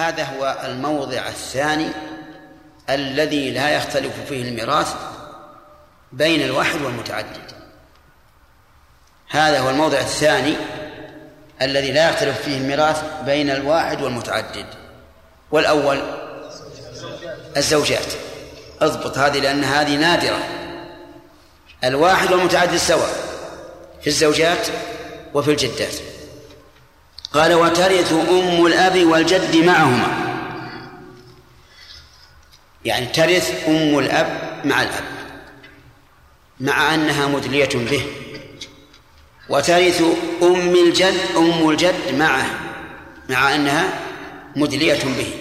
هذا هو الموضع الثاني الذي لا يختلف فيه الميراث بين الواحد والمتعدد. هذا هو الموضع الثاني الذي لا يختلف فيه الميراث بين الواحد والمتعدد. والأول الزوجات. اضبط هذه لأن هذه نادرة. الواحد والمتعدد سواء في الزوجات وفي الجدات. قال وترث أم الأب والجد معهما. يعني ترث أم الأب مع الأب مع أنها مدلية به. وترث أم الجد أم الجد معه مع أنها مدلية به.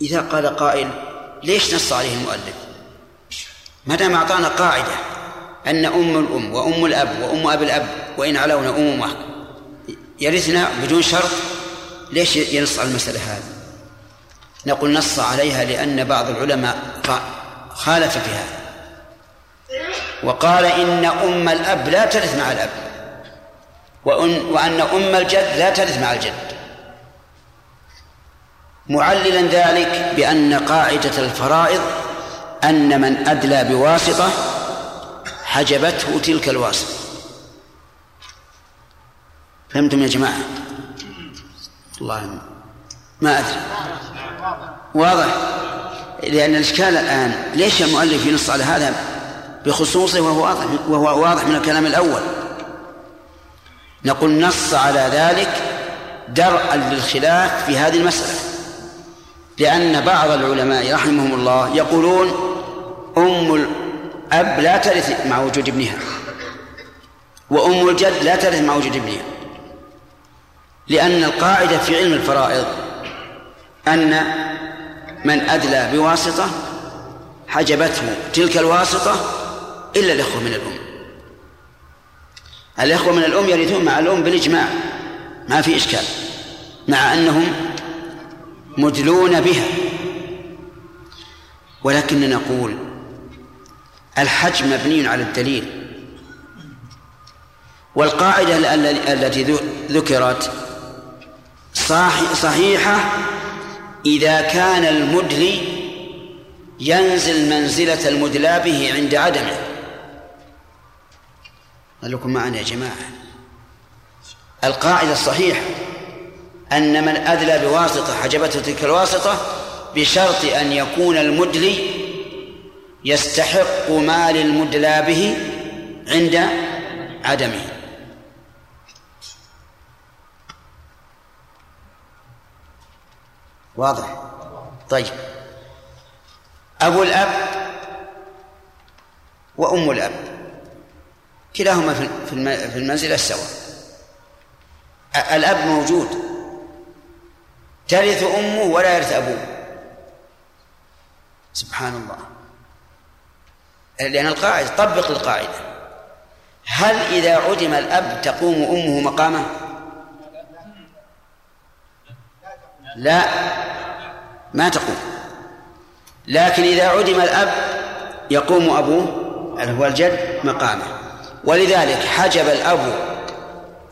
إذا قال قائل ليش نص عليه المؤلف؟ ما دام أعطانا قاعدة. أن أم الأم وأم الأب وأم أب الأب وإن علونا أمومة يرثنا بدون شرط. ليش ينص على المسألة هذه؟ نقول نص عليها لأن بعض العلماء خالف في هذا. وقال إن أم الأب لا ترث مع الأب. وأن, وأن أم الجد لا ترث مع الجد. معللا ذلك بأن قاعدة الفرائض أن من أدلى بواسطة حجبته تلك الواسطة. فهمتم يا جماعة؟ الله ما أدري. واضح. لأن الإشكال الآن ليش المؤلف ينص على هذا بخصوصه وهو واضح وهو واضح من الكلام الأول؟ نقول نص على ذلك درءا للخلاف في هذه المسألة. لأن بعض العلماء رحمهم الله يقولون أم الأب لا ترث مع وجود ابنها. وأم الجد لا ترث مع وجود ابنها. لأن القاعدة في علم الفرائض أن من أدلى بواسطة حجبته تلك الواسطة إلا الإخوة من الأم. الإخوة من الأم يرثون مع الأم بالإجماع ما في إشكال مع أنهم مدلون بها. ولكننا نقول الحج مبني على الدليل. والقاعدة التي ذكرت صحيحة إذا كان المدلي ينزل منزلة المدلى به عند عدمه. لكم معنا يا جماعة. القاعدة الصحيحة أن من أدلى بواسطة حجبته تلك الواسطة بشرط أن يكون المدلي يستحق مال المدلى به عند عدمه. واضح؟ طيب. أبو الأب وأم الأب. كلاهما في المنزلة سواء الأب موجود. ترث أمه ولا يرث أبوه. سبحان الله. لأن القاعدة طبق القاعدة. هل إذا عدم الأب تقوم أمه مقامه؟ لا ما تقوم. لكن إذا عدم الأب يقوم أبوه هو الجد مقامه. ولذلك حجب الأب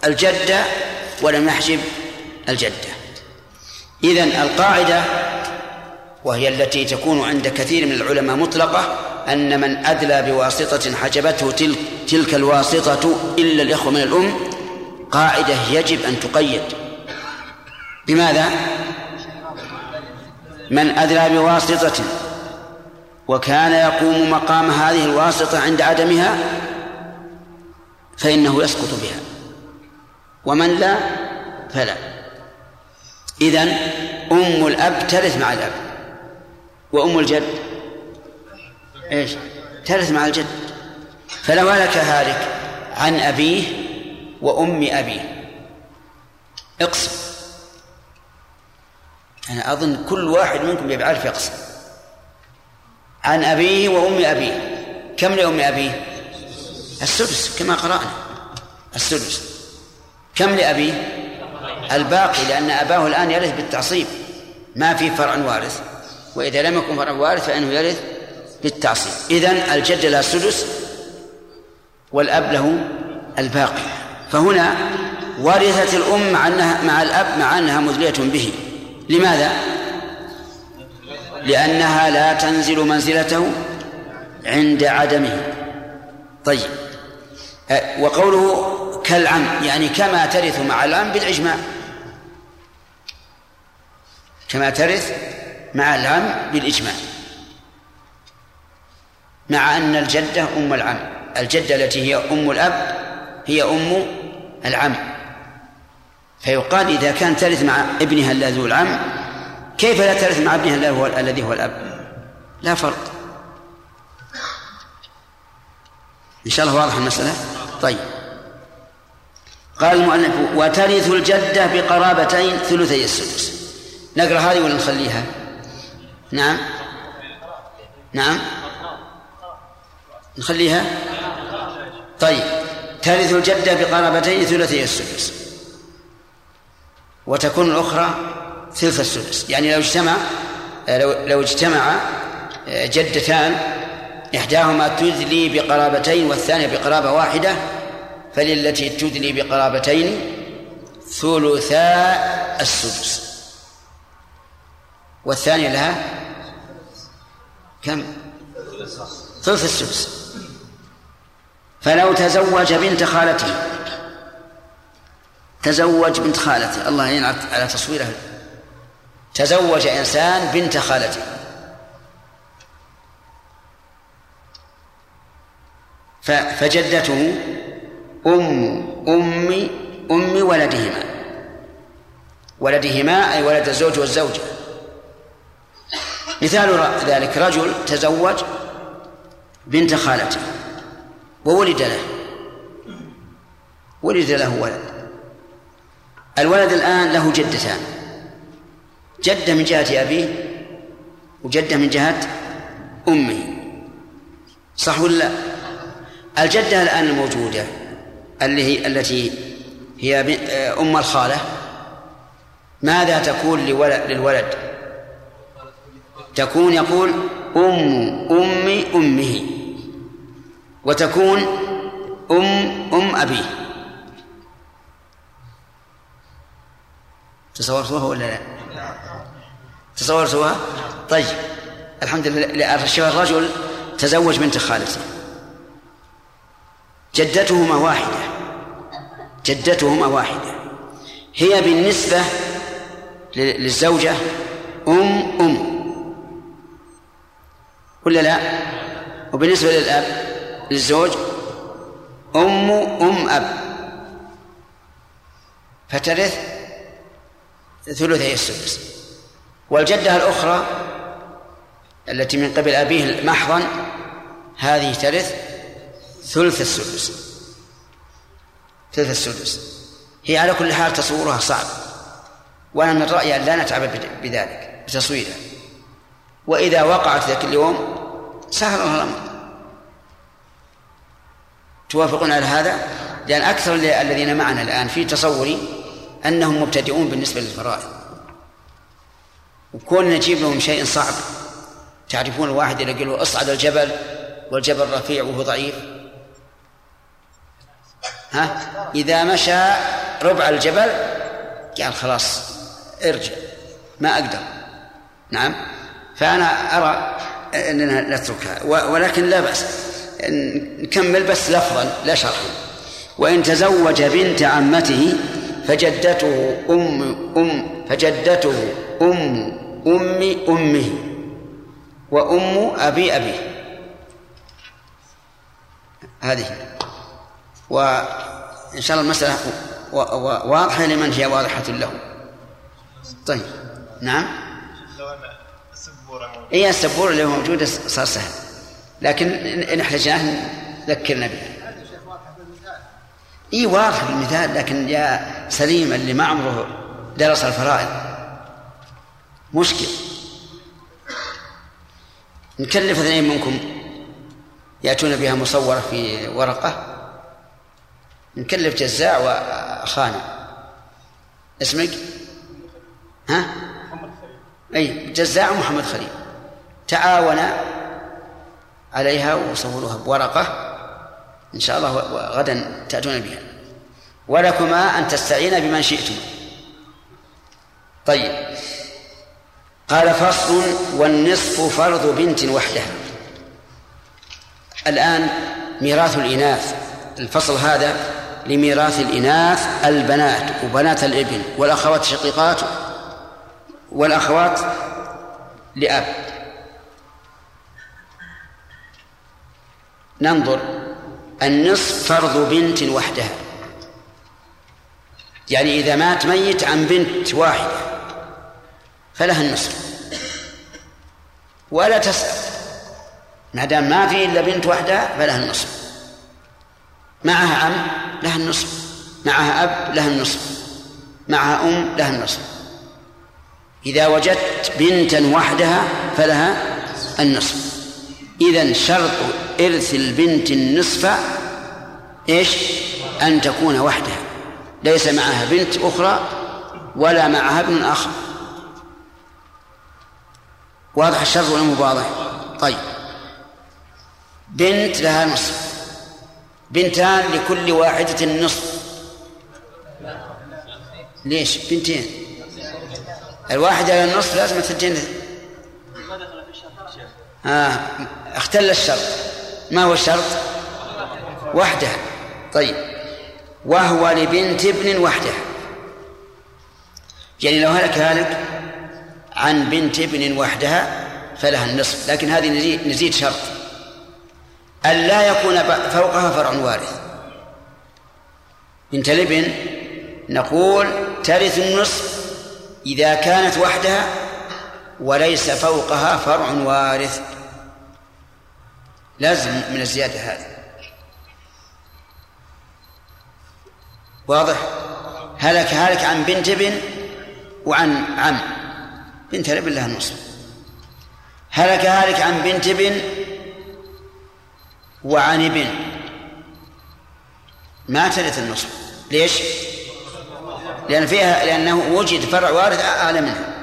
الجدة ولم يحجب الجدة إذن القاعدة وهي التي تكون عند كثير من العلماء مطلقة أن من أدلى بواسطة حجبته تلك, تلك الواسطة إلا الإخوة من الأم قاعدة يجب أن تقيد. بماذا؟ من أدلى بواسطة وكان يقوم مقام هذه الواسطة عند عدمها فإنه يسقط بها. ومن لا فلا. إذن أم الأب ترث مع الأب وأم الجد إيش؟ ترث مع الجد. فلو هلك هالك عن أبيه وأم أبيه. اقسم. أنا أظن كل واحد منكم يعرف يقسم. عن أبيه وأم أبيه. كم لأم أبيه؟ السدس كما قرأنا. السدس. كم لأبيه؟ الباقي لأن أباه الآن يرث بالتعصيب. ما في فرع وارث. وإذا لم يكن فرع وارث فإنه يرث بالتعصيب إذن الجد له السدس والأب له الباقي. فهنا ورثت الأم مع أنها مع الأب مع أنها مدلية به. لماذا؟ لأنها لا تنزل منزلته عند عدمه. طيب. أه، وقوله كالعم يعني كما ترث مع العم بالإجماع. كما ترث مع العم بالإجماع. مع أن الجدة أم العم. الجدة التي هي أم الأب هي أم العم. فيقال إذا كانت ترث مع ابنها الذي هو العم كيف لا ترث مع ابنها الذي هو الأب؟ لا فرق. إن شاء الله واضح المسألة؟ طيب. قال المؤلف وترث الجدة بقرابتين ثلثي السدس. نقرأ هذه ولا نخليها؟ نعم. نعم. نخليها؟ طيب. ترث الجدة بقرابتين ثلثي السدس. وتكون الأخرى ثلث السدس. يعني لو اجتمع لو لو اجتمع جدتان إحداهما تدلي بقرابتين والثانية بقرابة واحدة فللتي تدلي بقرابتين ثلثا السدس. والثانية لها كم؟ ثلث السدس. فلو تزوج بنت خالته. تزوج بنت خالته. الله يعين على تصويره. تزوج إنسان بنت خالته. فجدته أم أم أم ولدهما. ولدهما أي ولد الزوج والزوجة. مثال ذلك رجل تزوج بنت خالته. وولد له. ولد له ولد. الولد الآن له جدتان. جدة من جهة أبيه وجدة من جهة أمه. صح ولا لا؟ الجدة الآن الموجودة اللي هي التي هي أم الخالة ماذا تكون للولد؟ تكون يقول أم أم أمه. وتكون أم أم أبيه تصورتوها ولا لا؟ تصورتوها؟ طيب الحمد لله. الرجل تزوج بنت خالته. جدتهما واحدة. جدتهما واحدة. هي بالنسبة للزوجة أم أم. ولا لا؟ وبالنسبة للأب؟ للزوج أم أم أب. فترث ثلثي السدس. والجدة الأخرى التي من قبل أبيه محضا هذه ترث ثلث السدس. ثلث السدس. هي على كل حال تصورها صعب. وأنا من رأيي أن لا نتعب بذلك بتصويرها. وإذا وقعت ذاك اليوم سهل الأمر. توافقون على هذا؟ لأن أكثر الذين معنا الآن في تصوري أنهم مبتدئون بالنسبة للفرائض. وكون نجيب لهم شيء صعب. تعرفون الواحد اللي يقول اصعد الجبل والجبل رفيع وهو ضعيف. ها؟ إذا مشى ربع الجبل قال خلاص ارجع. ما أقدر. نعم؟ فأنا أرى أننا نتركها. ولكن لا بأس. نكمل بس لفظا لا شرحا. وإن تزوج بنت عمته فجدته أم أم فجدته أم أم أمه وأم أبي أبيه. هذه. وإن شاء الله المسألة واضحة لمن هي واضحة له. طيب. نعم. اي السبورة اللي هو موجودة صار سهل. لكن إن احتجناه ذكرنا به. إي واضح بالمثال لكن يا سليم اللي ما عمره درس الفرائض. مشكل. نكلف اثنين منكم يأتون بها مصورة في ورقة. نكلف جزاع وخانة اسمك؟ ها؟ أي جزاع محمد خليل. تعاونا عليها وصوروها بورقة إن شاء الله غدا تأتون بها. ولكما أن تستعينا بمن شئتم. طيب. قال فصل والنصف فرض بنت وحدها. الآن ميراث الإناث. الفصل هذا لميراث الإناث البنات وبنات الإبن والأخوات الشقيقات والأخوات لأب. ننظر. النصف فرض بنت وحدها. يعني إذا مات ميت عن بنت واحدة فلها النصف. ولا تسأل. ما دام ما في إلا بنت وحدها فلها النصف. معها عم لها النصف. معها أب لها النصف. معها أم لها النصف. إذا وجدت بنتا وحدها فلها النصف. إذا شرط إرث البنت النصف إيش؟ أن تكون وحدها. ليس معها بنت أخرى ولا معها ابن آخر. واضح الشرط ولا مو واضح؟ طيب. بنت لها نصف. بنتان لكل واحدة نصف ليش؟ بنتين. الواحدة على النصف لازم الثنتين آه اختل الشرط. ما هو الشرط؟ وحدها طيب. وهو لبنت ابن وحدها يعني لو هلك هالك عن بنت ابن وحدها فلها النصف. لكن هذه نزيد, نزيد شرط. أن لا يكون فوقها فرع وارث. بنت الابن نقول ترث النصف إذا كانت وحدها وليس فوقها فرع وارث. لازم من الزيادة هذه. واضح؟ هلك هلك عن بنت ابن وعن عم. بنت الابن لها النصف هلك هالك عن بنت ابن وعن ابن. ما ترث النصف. ليش؟ لأن فيها لأنه وجد فرع وارث أعلى منها.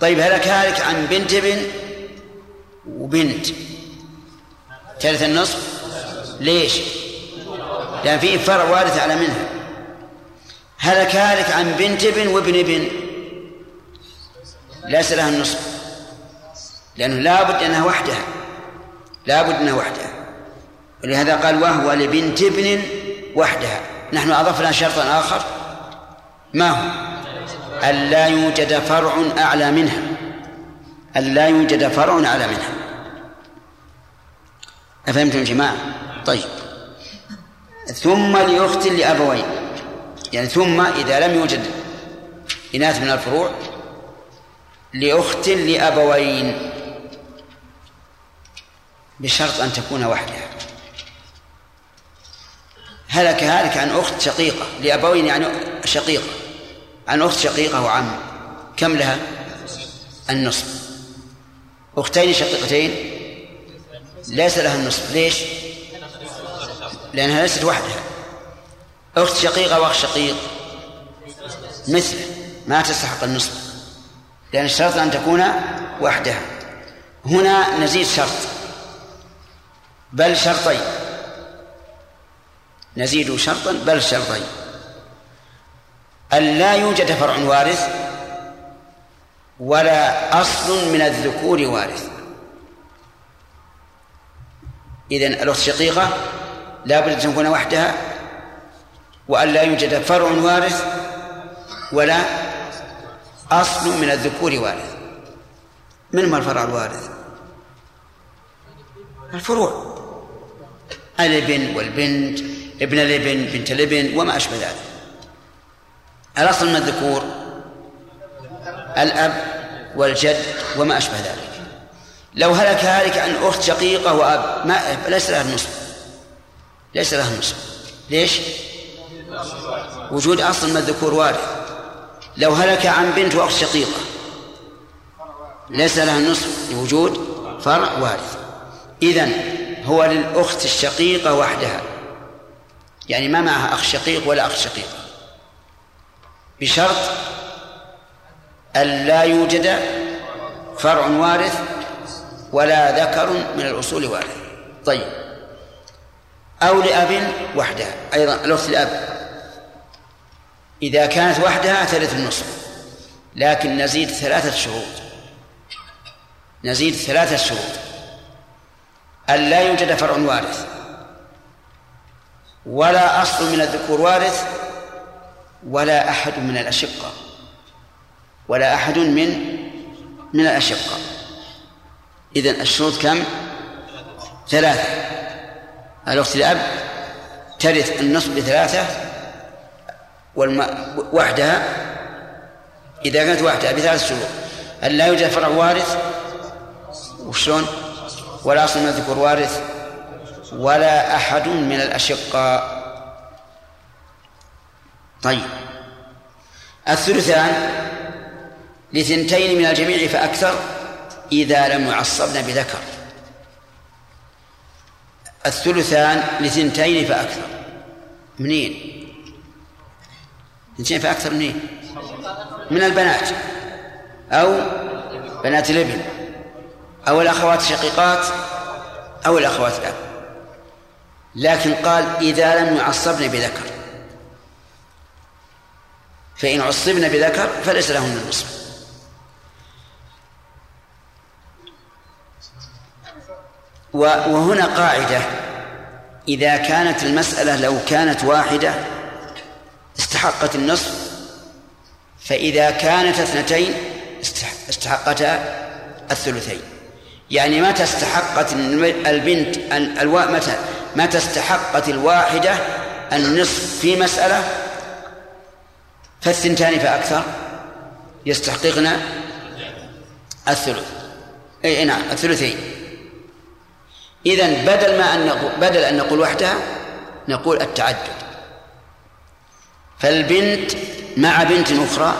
طيب هلك هالك عن بنت ابن وبنت. ترث النصف. ليش؟ لأن فيه فرع وارث أعلى منها. هلك هالك عن بنت ابن وابن ابن. ليس لها النصف. لأنه لا بد أنها وحدها. لا بد أنها وحدها. ولهذا قال وهو لبنت ابن وحدها. نحن أضفنا شرطا آخر. ما هو؟ أن لا يوجد فرع أعلى منها. أن لا يوجد فرع أعلى منها. أفهمتم يا جماعة؟ طيب. ثم لأخت لأبوين. يعني ثم إذا لم يوجد إناث من الفروع لأخت لأبوين. بشرط أن تكون وحدها. هلك هالك عن أخت شقيقة. لأبوين يعني شقيقة. عن أخت شقيقة وعم. كم لها؟ النصف. أختين شقيقتين؟ ليس لها النصف. ليش؟ لأنها ليست وحدها. أخت شقيقة وأخ شقيق. مثله. ما تستحق النصف. لأن الشرط أن تكون وحدها. هنا نزيد شرط. بل شرطين. نزيد شرطا بل شرطين. أن لا يوجد فرع وارث ولا أصل من الذكور وارث. إذن الأخت الشقيقة لا بد أن تكون وحدها وأن لا يوجد فرع وارث ولا أصل من الذكور وارث. من هو الفرع الوارث؟ الفروع. الابن والبنت ابن الابن بنت الابن وما أشبه ذلك. الأصل من الذكور؟ الأب والجد وما أشبه ذلك. لو هلك هالك عن أخت شقيقة وأب ما ليس لها النصف ليس لها النصف ليش؟ وجود أصل من الذكور وارث لو هلك عن بنت وأخت شقيقة ليس لها النصف لوجود فرع وارث إذن هو للأخت الشقيقة وحدها. يعني ما معها أخ شقيق ولا أخ شقيق بشرط أن لا يوجد فرع وارث ولا ذكر من الأصول وارث. طيب. أو لأب وحدها أيضا الأخت الأب إذا كانت وحدها ترث النصف لكن نزيد ثلاثة شروط نزيد ثلاثة شروط أن لا يوجد فرع وارث ولا أصل من الذكور وارث ولا أحد من الأشقة. ولا أحد من من الأشقة. إذن الشروط كم؟ ثلاثة. الأخت الأب ترث النصف بثلاثة والم... وحدها إذا كانت وحدها بثلاث شروط. أن لا يوجد فرع وارث؟ وشلون؟ ولا أصل من الذكور وارث؟ ولا أحد من الأشقاء طيب. الثلثان لثنتين من الجميع فأكثر إذا لم يعصبن بذكر. الثلثان لثنتين فأكثر. منين؟ اثنتين فأكثر منين؟ من البنات. أو بنات الابن. أو الأخوات الشقيقات. أو الأخوات الأب. لكن قال إذا لم يعصبن بذكر. فإن عصبن بذكر فليس لهن النصف وهنا قاعدة. إذا كانت المسألة لو كانت واحدة استحقت النصف فإذا كانت اثنتين استحقتا الثلثين. يعني متى استحقت البنت متى متى استحقت الواحدة النصف في مسألة؟ فالثنتان فأكثر. يستحققن الثلث. أي نعم الثلثين. إذن بدل ما أن نقول بدل أن نقول وحدها نقول التعدد. فالبنت مع بنت أخرى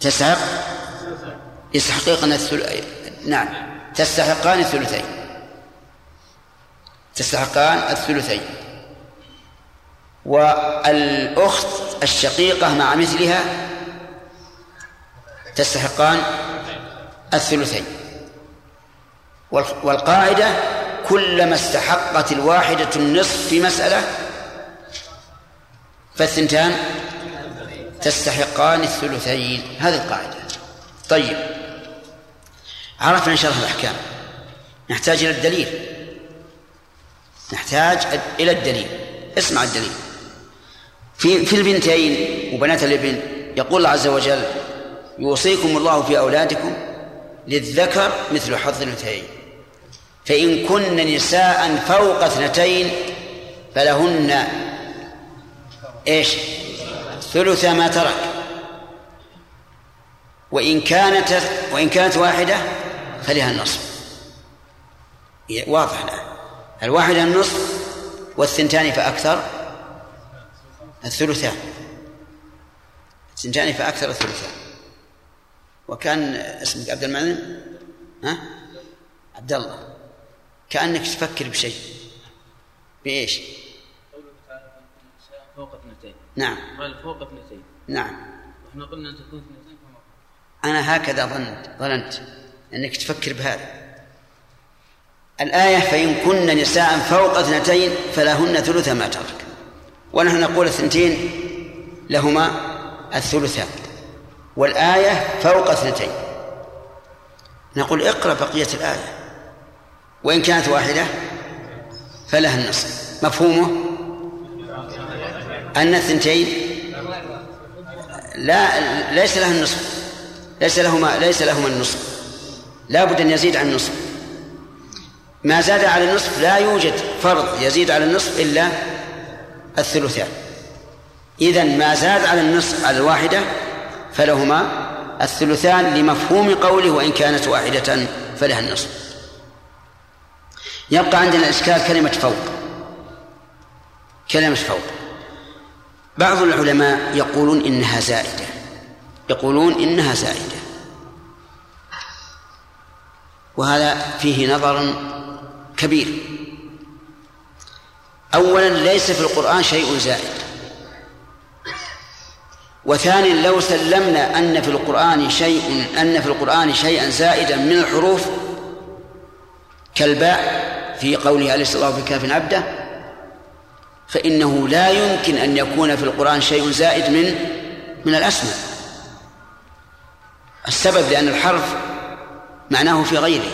تستحق يستحققن الثل... نعم تستحقان الثلثين. تستحقان الثلثين. والأخت الشقيقة مع مثلها تستحقان الثلثين. والقاعدة كلما استحقت الواحدة النصف في مسألة فالثنتان تستحقان الثلثين. هذه القاعدة. طيب. عرفنا الله الأحكام. نحتاج إلى الدليل. نحتاج إلى الدليل. اسمع الدليل. في في البنتين وبنات الابن. يقول الله عز وجل يوصيكم الله في أولادكم للذكر مثل حظ الأنثيين. فإن كن نساء فوق اثنتين فلهن إيش؟ ثلث ما ترك. وإن كانت وإن كانت واحدة فلها النصف. واضح الآن. الواحدة النصف والثنتان فأكثر. الثلثان. الثنتان فأكثر الثلثان. وكان اسمك عبد المعلم ها؟ عبد الله. كأنك تفكر بشيء. بإيش؟ فوق اثنتين. نعم. قال فوق اثنتين. نعم. وإحنا قلنا أن تكون اثنتين فما أنا هكذا ظننت ظننت أنك تفكر بهذا. الآية فإن كن نساء فوق اثنتين فلهن ثلث ما ترك. ونحن نقول الثنتين لهما الثلثان والآية فوق اثنتين. نقول اقرأ بقية الآية وإن كانت واحدة فلها النصف مفهومه؟ أن الثنتين لا ليس لها النصف ليس لهما ليس لهما النصف. لا بد أن يزيد عن النصف. ما زاد على النصف لا يوجد فرض يزيد على النصف إلا الثلثان. إذا ما زاد على النصف على الواحدة فلهما الثلثان لمفهوم قوله وإن كانت واحدة فلها النصف. يبقى عندنا إشكال كلمة فوق. كلمة فوق. بعض العلماء يقولون إنها زائدة. يقولون إنها زائدة. وهذا فيه نظر كبير. أولا ليس في القرآن شيء زائد. وثانيا لو سلمنا أن في القرآن شيء أن في القرآن شيئا زائدا من الحروف كالباء في قوله عليه الصلاة والسلام في كاف عبده فإنه لا يمكن أن يكون في القرآن شيء زائد من من الأسماء. السبب لأن الحرف معناه في غيره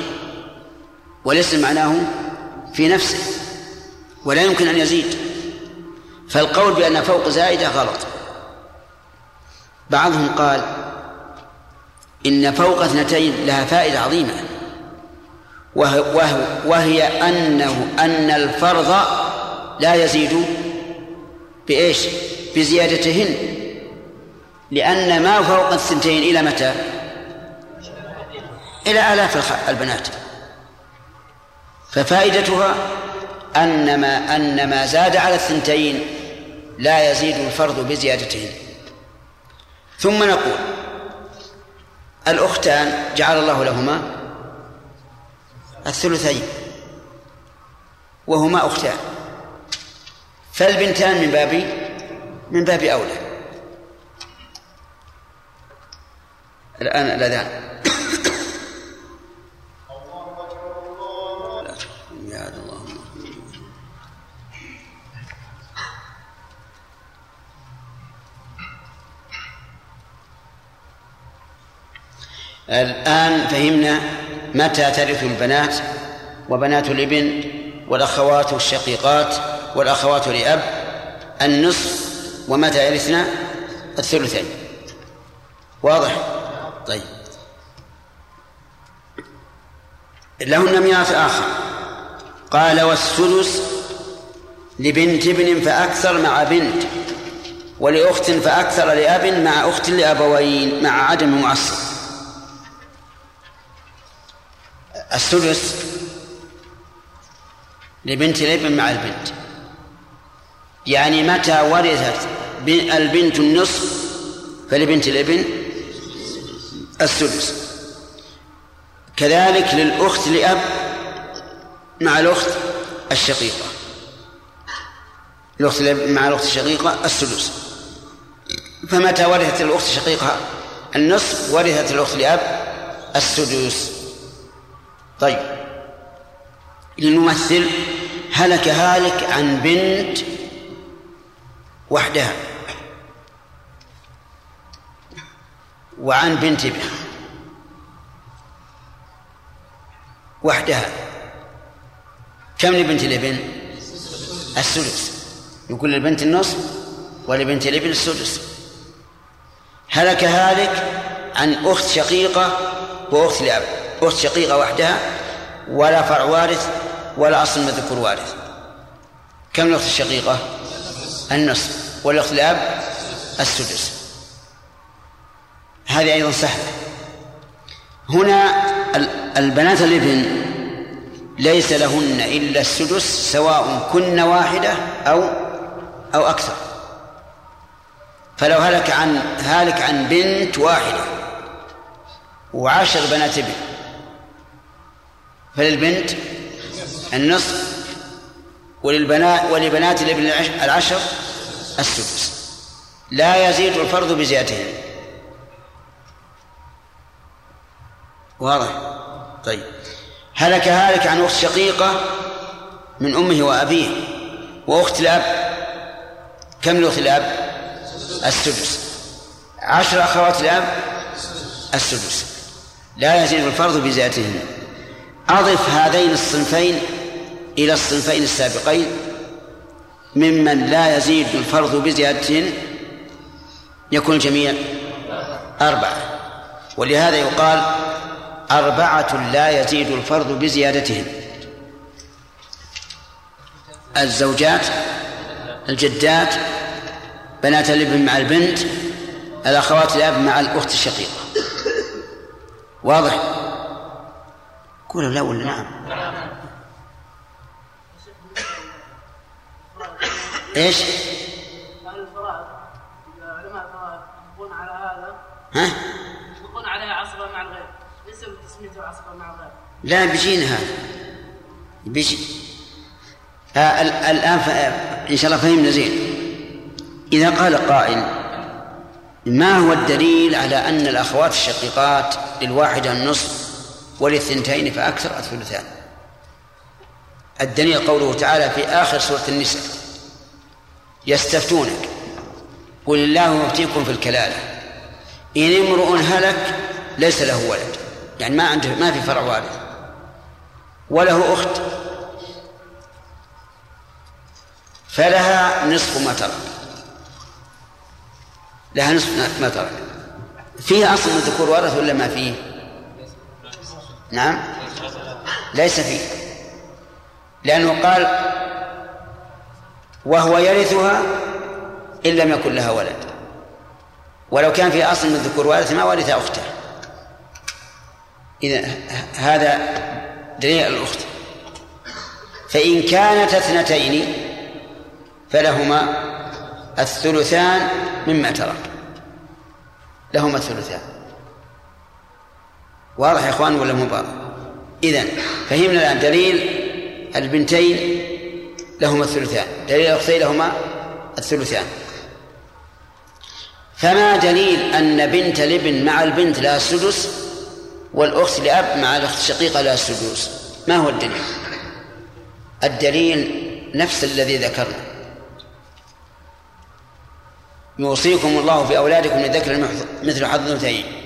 وليس معناه في نفسه. ولا يمكن أن يزيد. فالقول بأن فوق زائدة غلط. بعضهم قال إن فوق اثنتين لها فائدة عظيمة. وهو وهي أنه أن الفرض لا يزيد بإيش؟ بزيادتهن. لأن ما فوق الثنتين إلى متى؟ إلى آلاف البنات. ففائدتها أن ما أن ما زاد على الثنتين لا يزيد الفرض بزيادتهن. ثم نقول الأختان جعل الله لهما الثلثين وهما أختان. فالبنتان من باب من باب أولى. الآن الأذان. الآن فهمنا متى ترث البنات وبنات الإبن والأخوات الشقيقات والأخوات لأب النصف ومتى يرثنا الثلثين؟ واضح؟ طيب. لهن ميراث آخر. قال والسدس لبنت ابن فأكثر مع بنت ولأخت فأكثر لأب مع أخت لأبوين مع عدم معصب السدس لبنت الابن مع البنت. يعني متى ورثت البنت النصف فلبنت الابن السدس كذلك للأخت لأب مع الأخت الشقيقة. الأخت مع الأخت الشقيقة السدس فمتى ورثت الأخت الشقيقة النصف ورثت الأخت لأب السدس طيب. لنمثل هلك هالك عن بنت وحدها. وعن بنت ابن وحدها. كم لبنت الابن؟ السدس يقول للبنت النصف ولبنت الابن السدس هلك هالك عن أخت شقيقة وأخت لأب. أخت شقيقة وحدها ولا فرع وارث ولا أصل مذكور وارث. كم الأخت الشقيقة؟ النصف. والأخت الأب؟ السدس. هذه أيضا سهلة. هنا البنات الابن ليس لهن إلا السدس سواء كن واحدة أو أو أكثر. فلو هلك عن هالك عن بنت واحدة وعشر بنات ابن فللبنت النصف وللبنات ولبنات الابن العشر السدس. لا يزيد الفرض بزيادتهم واضح؟ طيب. هلك هالك عن أخت شقيقة من أمه وأبيه وأخت الأب. كم لأخت الأب؟ السدس. عشر أخوات الأب؟ السدس. لا يزيد الفرض بزيادتهن أضف هذين الصنفين إلى الصنفين السابقين ممن لا يزيد الفرض بزيادة يكون الجميع أربعة. ولهذا يقال أربعة لا يزيد الفرض بزيادتهم الزوجات الجدات بنات الابن مع البنت الأخوات الأب مع الأخت الشقيقة. واضح؟ قولوا لا ولا نعم إيش؟ ها؟ يطلقون عليها عصبة مع الغير ليس بتسميته عصبة مع الغير لا بيجينا هذا بيجي آه الآن إن شاء الله فهمنا زين إذا قال قائل ما هو الدليل على أن الأخوات الشقيقات للواحدة النصف وللثنتين فأكثر الثلثان. الدليل قوله تعالى في آخر سورة النساء يستفتونك. قل الله يفتيكم في الكلالة. إن امرؤ هلك ليس له ولد. يعني ما عنده ما في فرع وارث. وله أخت. فلها نصف ما ترك. لها نصف ما ترك. فيه أصل من الذكور ورث ولا ما فيه؟ نعم. ليس فيه. لأنه قال وهو يرثها إن لم يكن لها ولد. ولو كان في أصل من الذكور وارث ما ورث أخته. إذا هذا دليل الأخت. فإن كانت اثنتين فلهما الثلثان مما ترك. لهما الثلثان. واضح يا إخوان ولا مو واضح؟ اذا فهمنا الآن دليل البنتين لهما الثلثان. دليل الاختين لهما الثلثان. فما دليل أن بنت الابن مع البنت لها السدس والأخت لأب مع الأخت الشقيقة لها السدس ما هو الدليل؟ الدليل نفس الذي ذكرنا. يوصيكم الله في أولادكم للذكر مثل حظ الأنثيين.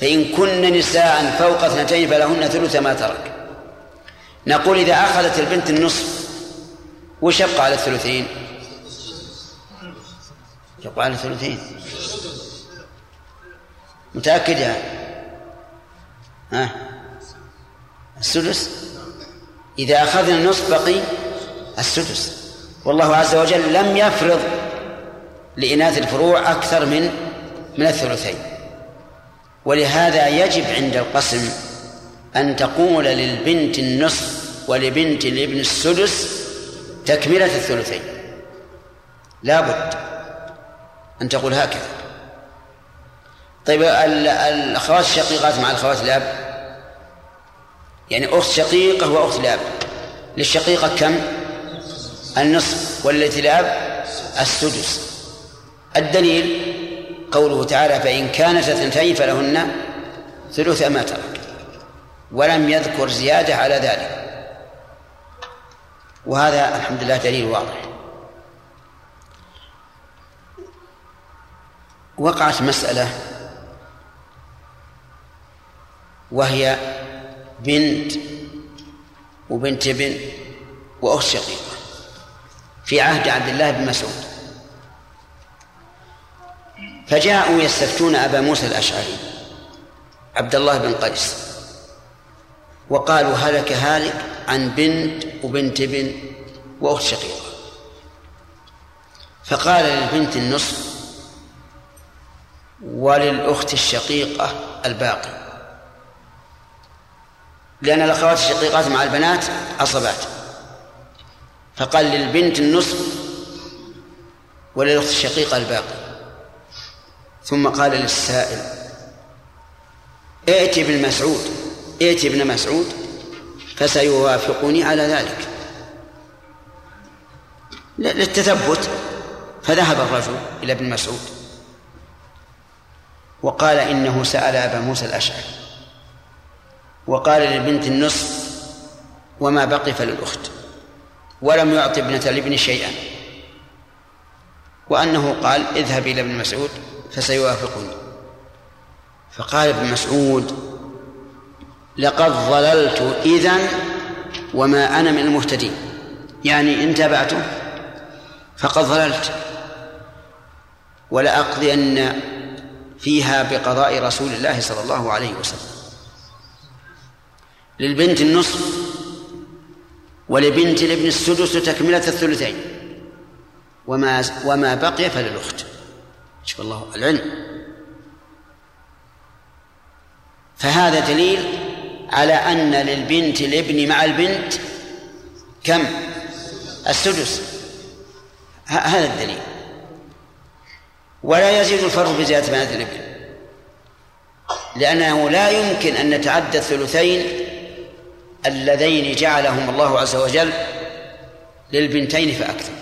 فإن كن نساء فوق اثنتين فلهن ثلث ما ترك. نقول إذا أخذت البنت النصف وش يبقى على الثلثين؟ يبقى على الثلثين. متأكد يا؟ ها؟ السدس؟ إذا أخذنا النصف بقي السدس. والله عز وجل لم يفرض لإناث الفروع أكثر من من الثلثين. ولهذا يجب عند القسم أن تقول للبنت النصف ولبنت الابن السدس تكملة الثلثين. لا بد أن تقول هكذا. طيب الأخوات الشقيقات مع الأخوات الأب يعني أخت شقيقة وأخت لأب. للشقيقة كم؟ النصف. والتي لأب؟ السدس. الدليل؟ قوله تعالى فإن كانت اثنتين فلهن ثلث ما ترك ولم يذكر زيادة على ذلك. وهذا الحمد لله دليل واضح. وقعت مسألة وهي بنت وبنت ابن وأخت شقيقة في عهد عبد الله بن مسعود. فجاءوا يستفتون أبا موسى الأشعري عبد الله بن قيس وقالوا هلك هالك عن بنت وبنت ابن وأخت شقيقة. فقال للبنت النصف وللأخت الشقيقة الباقي لأن الأخوات الشقيقات مع البنات عصبات فقال للبنت النصف وللأخت الشقيقة الباقي ثم قال للسائل ائت ابن مسعود ائت ابن مسعود فسيوافقني على ذلك. للتثبت. فذهب الرجل إلى ابن مسعود وقال إنه سأل أبا موسى الأشعري وقال للبنت النصف وما بقي فللأخت ولم يعطي ابنة الابن شيئا. وأنه قال اذهب إلى ابن مسعود فسيوافقني. فقال ابن مسعود لقد ضللت إذا وما أنا من المهتدين. يعني إن تابعته فقد ضللت. ولأقضين فيها بقضاء رسول الله صلى الله عليه وسلم. للبنت النصف ولبنت الابن السدس تكملة الثلثين. وما وما بقي فللأخت. شوف الله العلم فهذا دليل على أن للبنت الابن مع البنت كم؟ السدس. هذا الدليل. ولا يزيد الفرق بزيادة بنات الابن. لأنه لا يمكن أن نتعدى الثلثين اللذين جعلهم الله عز وجل للبنتين فأكثر.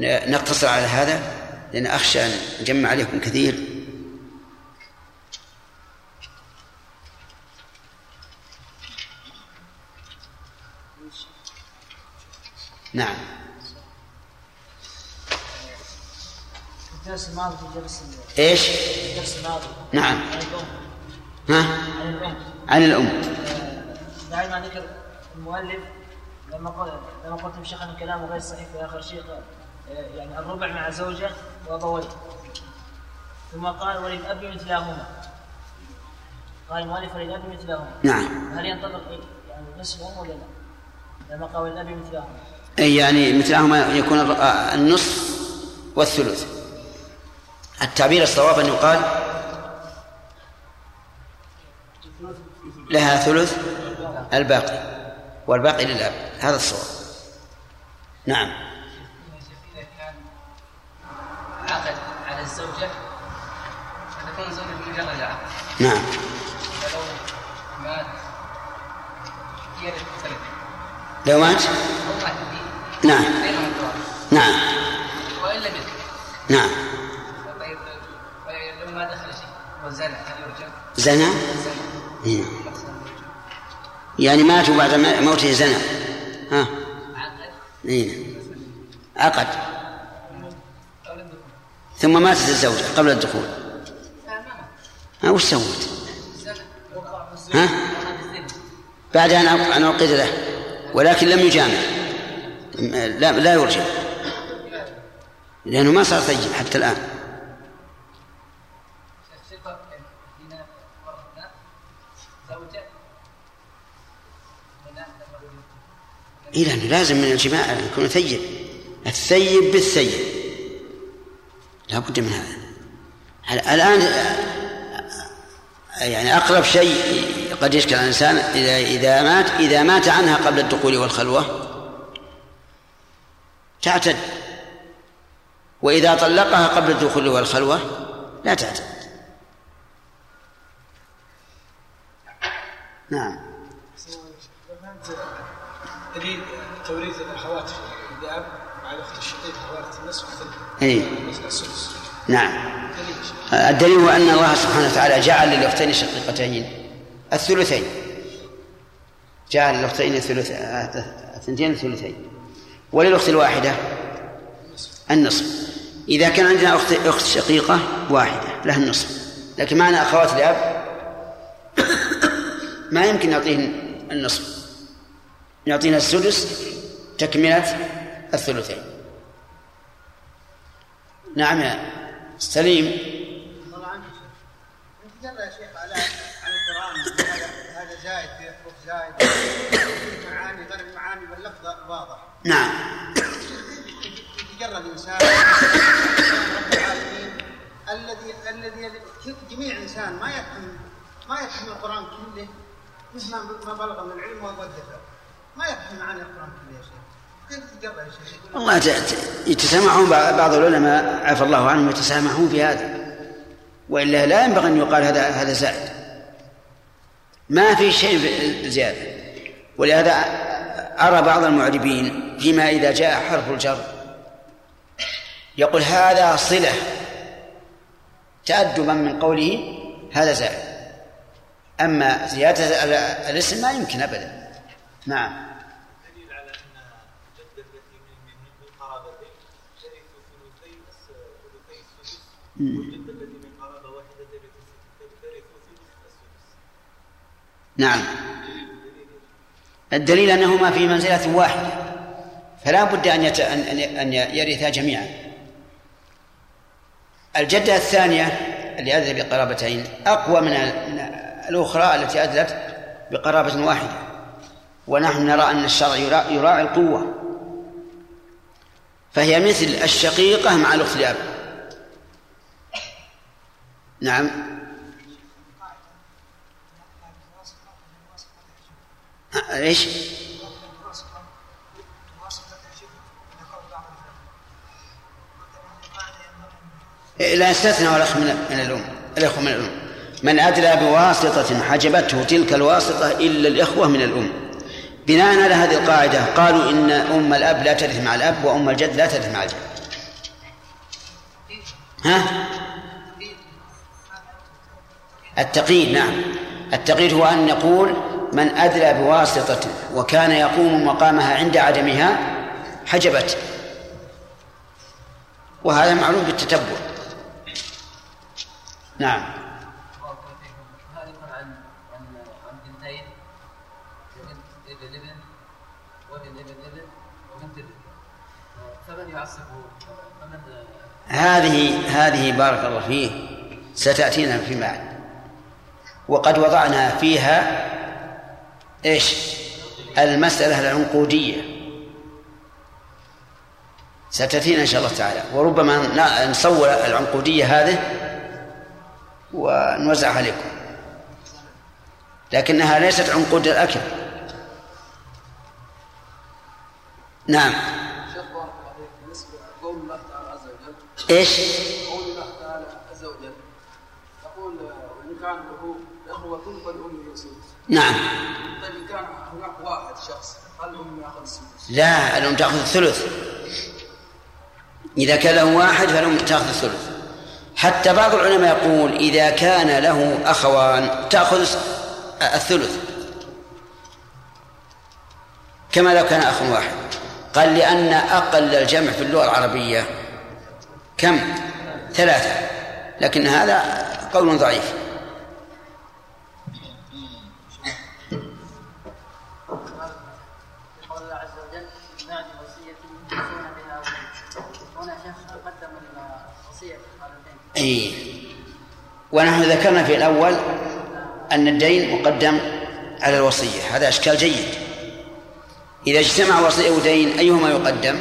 نقتصر على هذا لأن أخشى أن نجمع عليكم كثير. نعم. الدرس الماضي في الدرس إيش؟ الدرس الماضي. نعم. عن الأم. ها؟ عن الأم. عن الأم. آه، بعد ما ذكر المؤلف لما قلت لما قلتم شيخنا كلامه غير صحيح في آخر شيء يعني الربع مع زوجة وأبويه ثم قال وللأب مثلهما قال المؤلف وللأب مثلهما نعم. هل ينطبق يعني نصف الأم ولا لا؟ لما قال وللأب مثلهما أي يعني مثلهما يكون آه، النصف والثلث. التعبير الصواب أن يقال لها ثلث الباقي والباقي للأب. هذا الصواب. نعم. على الزوجة فتكون الزوجة بمجرد عقد نعم. فلو مات هي لو مات؟ نعم. نعم. وإن لم نعم. طيب طيب لو ما دخل شيء وزنى هل يرجع؟ زنى؟ زنى. إيه. يعني مات وبعد ما- موته زنى. ها. عقد. إيه. عقد. ثم ماتت الزوجة قبل الدخول. ها وش سوت؟ ها؟ بعد أن أن أوقد له ولكن لم يجامع. لا لا يرجع. لأنه ما صار طيب حتى الآن. إيه لازم من الجماع أن يكون ثيب الثيب بالثيب. لا بد من هذا. الآن يعني أقرب شيء قد يشكل على الإنسان إذا إذا مات إذا مات عنها قبل الدخول والخلوة؟ تعتد. وإذا طلقها قبل الدخول والخلوة لا تعتد. نعم. دليل توريث الأخوات في الاب مع الأخت الشقيقة ورث النصف السدس نعم. الدليل هو أن الله سبحانه وتعالى جعل للأختين الشقيقتين الثلثين. جعل للأختين الثنتين الثلثين. وللأخت الواحدة؟ النصف. إذا كان عندنا أخت أخت شقيقة واحدة لها النصف. لكن معنا أخوات لأب ما يمكن نعطيهن النصف. نعطينا السدس تكملة الثلثين. نعم يا سليم. عنك انت يا شيخ على على القران هذا زايد في حروف زايد معاني غير المعاني واللفظ واضح نعم. يتجرد انسان رب العالمين الذي الذي جميع انسان ما يفهم ما يفهم القرآن كله مثل ما بلغ من العلم والدفع ما يفهم معاني القرآن كله يا شيخ. والله يتسامحون بع- بعض العلماء عفى الله عنهم يتسامحون في هذا. وإلا لا ينبغي أن يقال هذا هذا زائد. ما في شيء زيادة. ولهذا أرى بعض المعربين فيما إذا جاء حرف الجر يقول هذا صلة. تأدبا من قوله هذا زائد. أما زيادة ال- الاسم ما يمكن ابدا. نعم دليل على ان الجده التي من من من قرابتين ترث ثلثي الس- ثلثي نعم. الدليل أنهما في منزلة واحدة. فلا بد أن يت... أن- يرثا جميعا. الجدة الثانية اللي ادلت بقرابتين أقوى من ال- من الأخرى التي ادلت بقرابة واحدة. ونحن نرى أن الشرع يرا- يراعي القوة. فهي مثل الشقيقة مع الأخت الاب نعم. إيش؟ لا يستثنى الاخ من الأم الأخوة من الأم. من ادلى بواسطة حجبته تلك الواسطة إلا الإخوة من الأم. بناء على هذه القاعدة قالوا إن أم الأب لا ترث مع الأب وأم الجد لا ترث مع الجد. ها؟ التقييد نعم. التقييد هو أن نقول من أدلى بواسطة وكان يقوم مقامها عند عدمها حجبت. وهذا معلوم بالتتبع. نعم. هذه هذه بارك الله فيه ستأتينا في بعد وقد وضعنا فيها إيش؟ المسألة العنقودية. ستأتينا إن شاء الله تعالى. وربما نصور العنقودية هذه ونوزعها عليكم. لكنها ليست عنقود الأكل. نعم. شيخ بارك الله فيك بالنسبة لقول الله تعالى عز وجل إيش قول الله تعالى عز وجل يقول آه، وان كان له يسوس نعم. طيب إن كان هناك واحد شخص هل الام ياخذ السدس؟ لا الأم تأخذ الثلث؟ إذا كان له واحد فالأم تأخذ الثلث؟ حتى بعض العلماء يقول إذا كان له أخوان تأخذ الثلث. كما لو كان أخ واحد. قال لأن أقل الجمع في اللغة العربية كم؟ ثلاثة. لكن هذا قول ضعيف. أي ونحن ذكرنا في الأول أن الدين مقدم على الوصية. هذا أشكال جيد. إذا اجتمع وصية ودين أيهما يقدم؟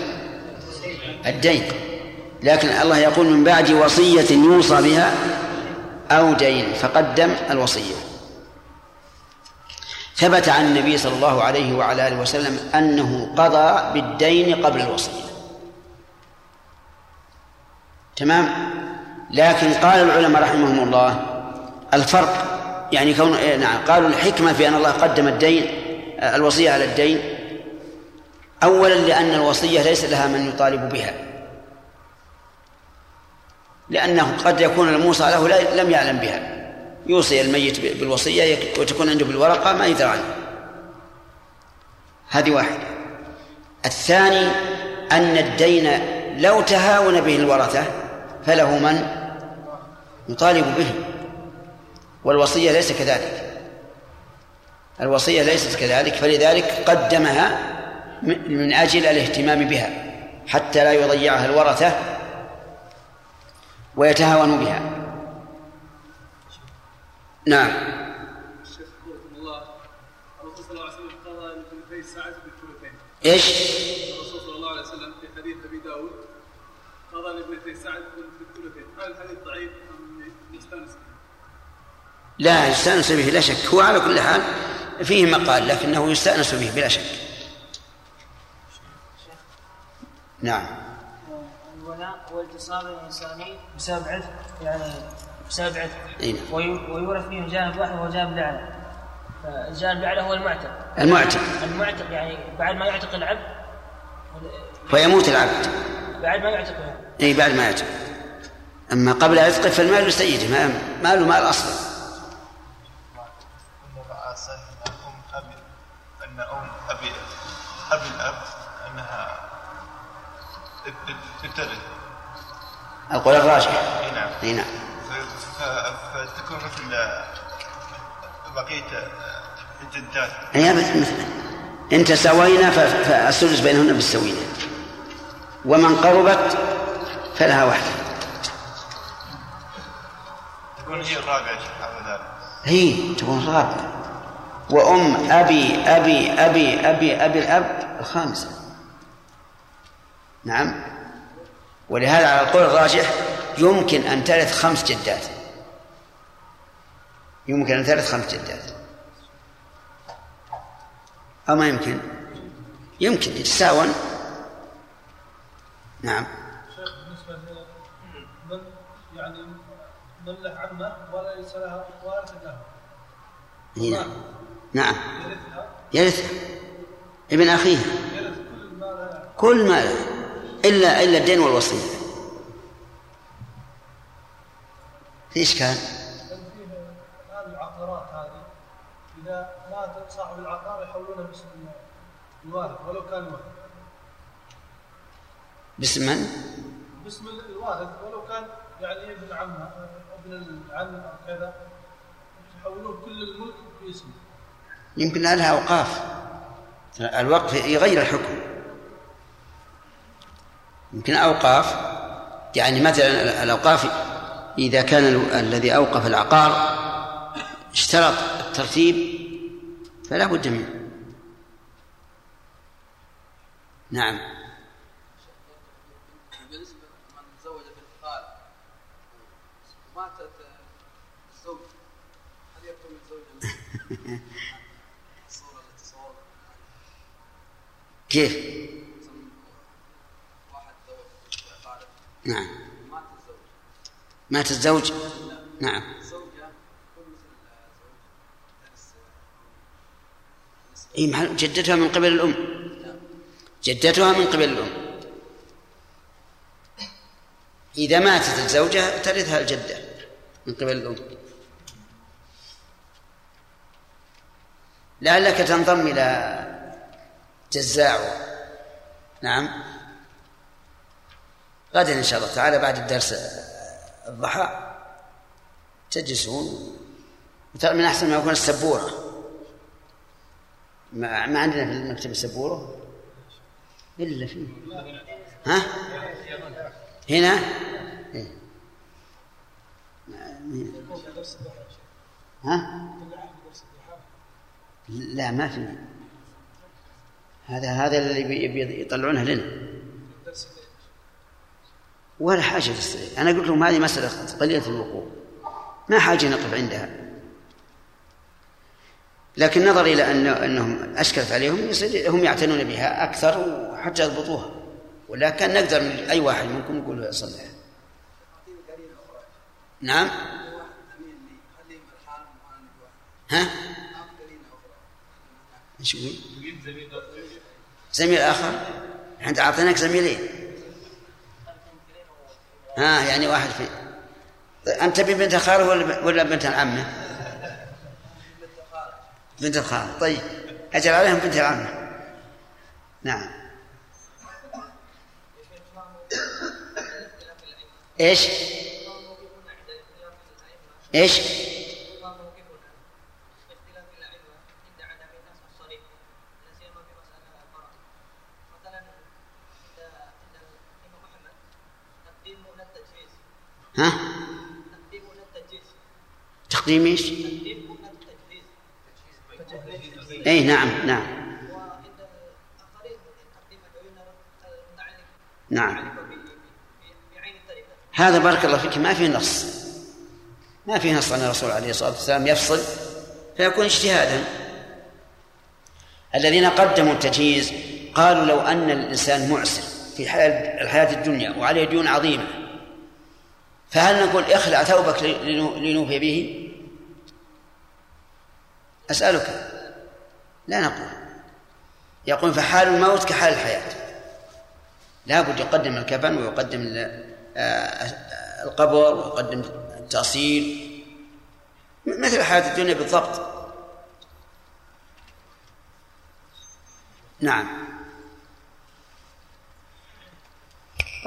الدين. لكن الله يقول من بعد وصية يوصى بها أو دين فقدم الوصية. ثبت عن النبي صلى الله عليه وعلى آله وسلم أنه قضى بالدين قبل الوصية. تمام؟ لكن قال العلماء رحمهم الله الفرق يعني كون إيه نعم قالوا الحكمة في أن الله قدم الدين آه، الوصية على الدين. أولا لأن الوصية ليس لها من يطالب بها. لأنه قد يكون الموصى له لم يعلم بها. يوصي الميت بالوصية وتكون عنده بالورقة ما يدري عنها هذه واحدة. الثاني أن الدين لو تهاون به الورثة فله من؟ يطالب به. والوصية ليس كذلك. الوصية ليست كذلك فلذلك قدمها من أجل الاهتمام بها حتى لا يضيعها الورثة ويتهاون بها. نعم. إيش؟ الرسول صلى الله عليه وسلم في حديث أبي داود قضى لابنتي سعد بالثلثين هل الحديث ضعيف؟ لا يستأنس به لا شك. هو على كل حال فيه مقال لكنه يستأنس به بلا شك. نعم. الولاء الإنساني بسبب عتق يعني نعم. وي- ويورث فيه جانب واحد وهو جانب الأعلى. فالجانب الأعلى هو المعتق. المعتق. المعتق يعني بعد ما يعتق العبد. فيموت العبد. بعد ما يعتقه. اي بعد ما يعتق. أما قبل عتقه فالمال لسيده ما ماله مال أصلا أن رأس أن أم أبي أن أم أبي أبي الأب أنها تترث القول الراجح أي نعم. إي نعم. فتكون مثل بقية الجدات هي مثل مثل. إن تساوينا فالسدس بينهن بالسويه ومن قربت فلها واحدة تكون هي الرابعة هي تكون رابعه وأم أبي أبي أبي أبي أبي الأب الخامسة. نعم. ولهذا على القول الراجح يمكن أن ترث خمس جدات. يمكن أن ترث خمس جدات. أو ما يمكن؟ يمكن يتساون. نعم. شيخ من يعني من له عمه وليس لها وارث له. هنا نعم. يرثها يرث ابن أخيه. كل ما إلا إلا الدين والوصية. في إشكال العقارات هذه اذا مات صاحب العقار يحولونها باسم الوارث ولو كان؟ وارث باسم من؟ باسم الوارث ولو كان يعني ابن عمه ابن العم أو كذا يحولون كل الملك باسمه. يمكن لها أوقاف. الوقف يغير الحكم. يمكن أوقاف يعني مثلا الأوقاف إذا كان ال- الذي أوقف العقار اشترط الترتيب فلا بد منه. نعم بالنسبة لمن تزوج بالخال ماتت الزوج هل يكون الزوج الصورة التي صورها كيف؟ نعم. مات الزوج؟ نعم. جدتها من قبل الأم. جدتها من قبل الأم. إذا ماتت الزوجة ترثها الجدة من قبل الأم. لعلك تنضم إلى جزاع نعم. غدا إن شاء الله تعالى بعد الدرس الضحى تجلسون وترى من أحسن ما يكون السبورة. ما, ما عندنا في المكتب السبورة؟ إلا فيه. ها؟ هنا؟ إيه. ها؟ لا ما في. هذا هذا اللي بي- بي- يطلعونها لنا. ولا حاجة للسرير أنا قلت لهم هذه مسألة قليلة الوقوع. ما حاجة نقف عندها. لكن نظر إلى أن أنهم أشكلت عليهم يصير هم يعتنون بها أكثر وحتى يضبطوها. ولكن نقدر من أي واحد منكم نقول له يصلح نعم. ها؟ إيش يقول؟ زميل آخر إحنا أعطيناك زميلين ها يعني واحد في أنت ببنت خالة ولا ولا بنت العمة؟ بنت الخالة طيب أجل عليهم بنت العمة نعم إيش؟ إيش؟ ها؟ تقديم إيش؟ اي نعم نعم. نعم. هذا بارك الله فيك ما فيه نص. ما فيه نص أن الرسول عليه الصلاة والسلام يفصل فيكون اجتهادا. الذين قدموا التجهيز قالوا لو أن الإنسان معسر في حياة الحياة الدنيا وعليه ديون عظيمة فهل نقول اخلع ثوبك لنو- لنوفي به؟ أسألك. لا نقول. يقول فحال الموت كحال الحياة. لا بد يقدم الكفن ويقدم آه، القبر ويقدم التأصيل. مثل حياة الدنيا بالضبط. نعم.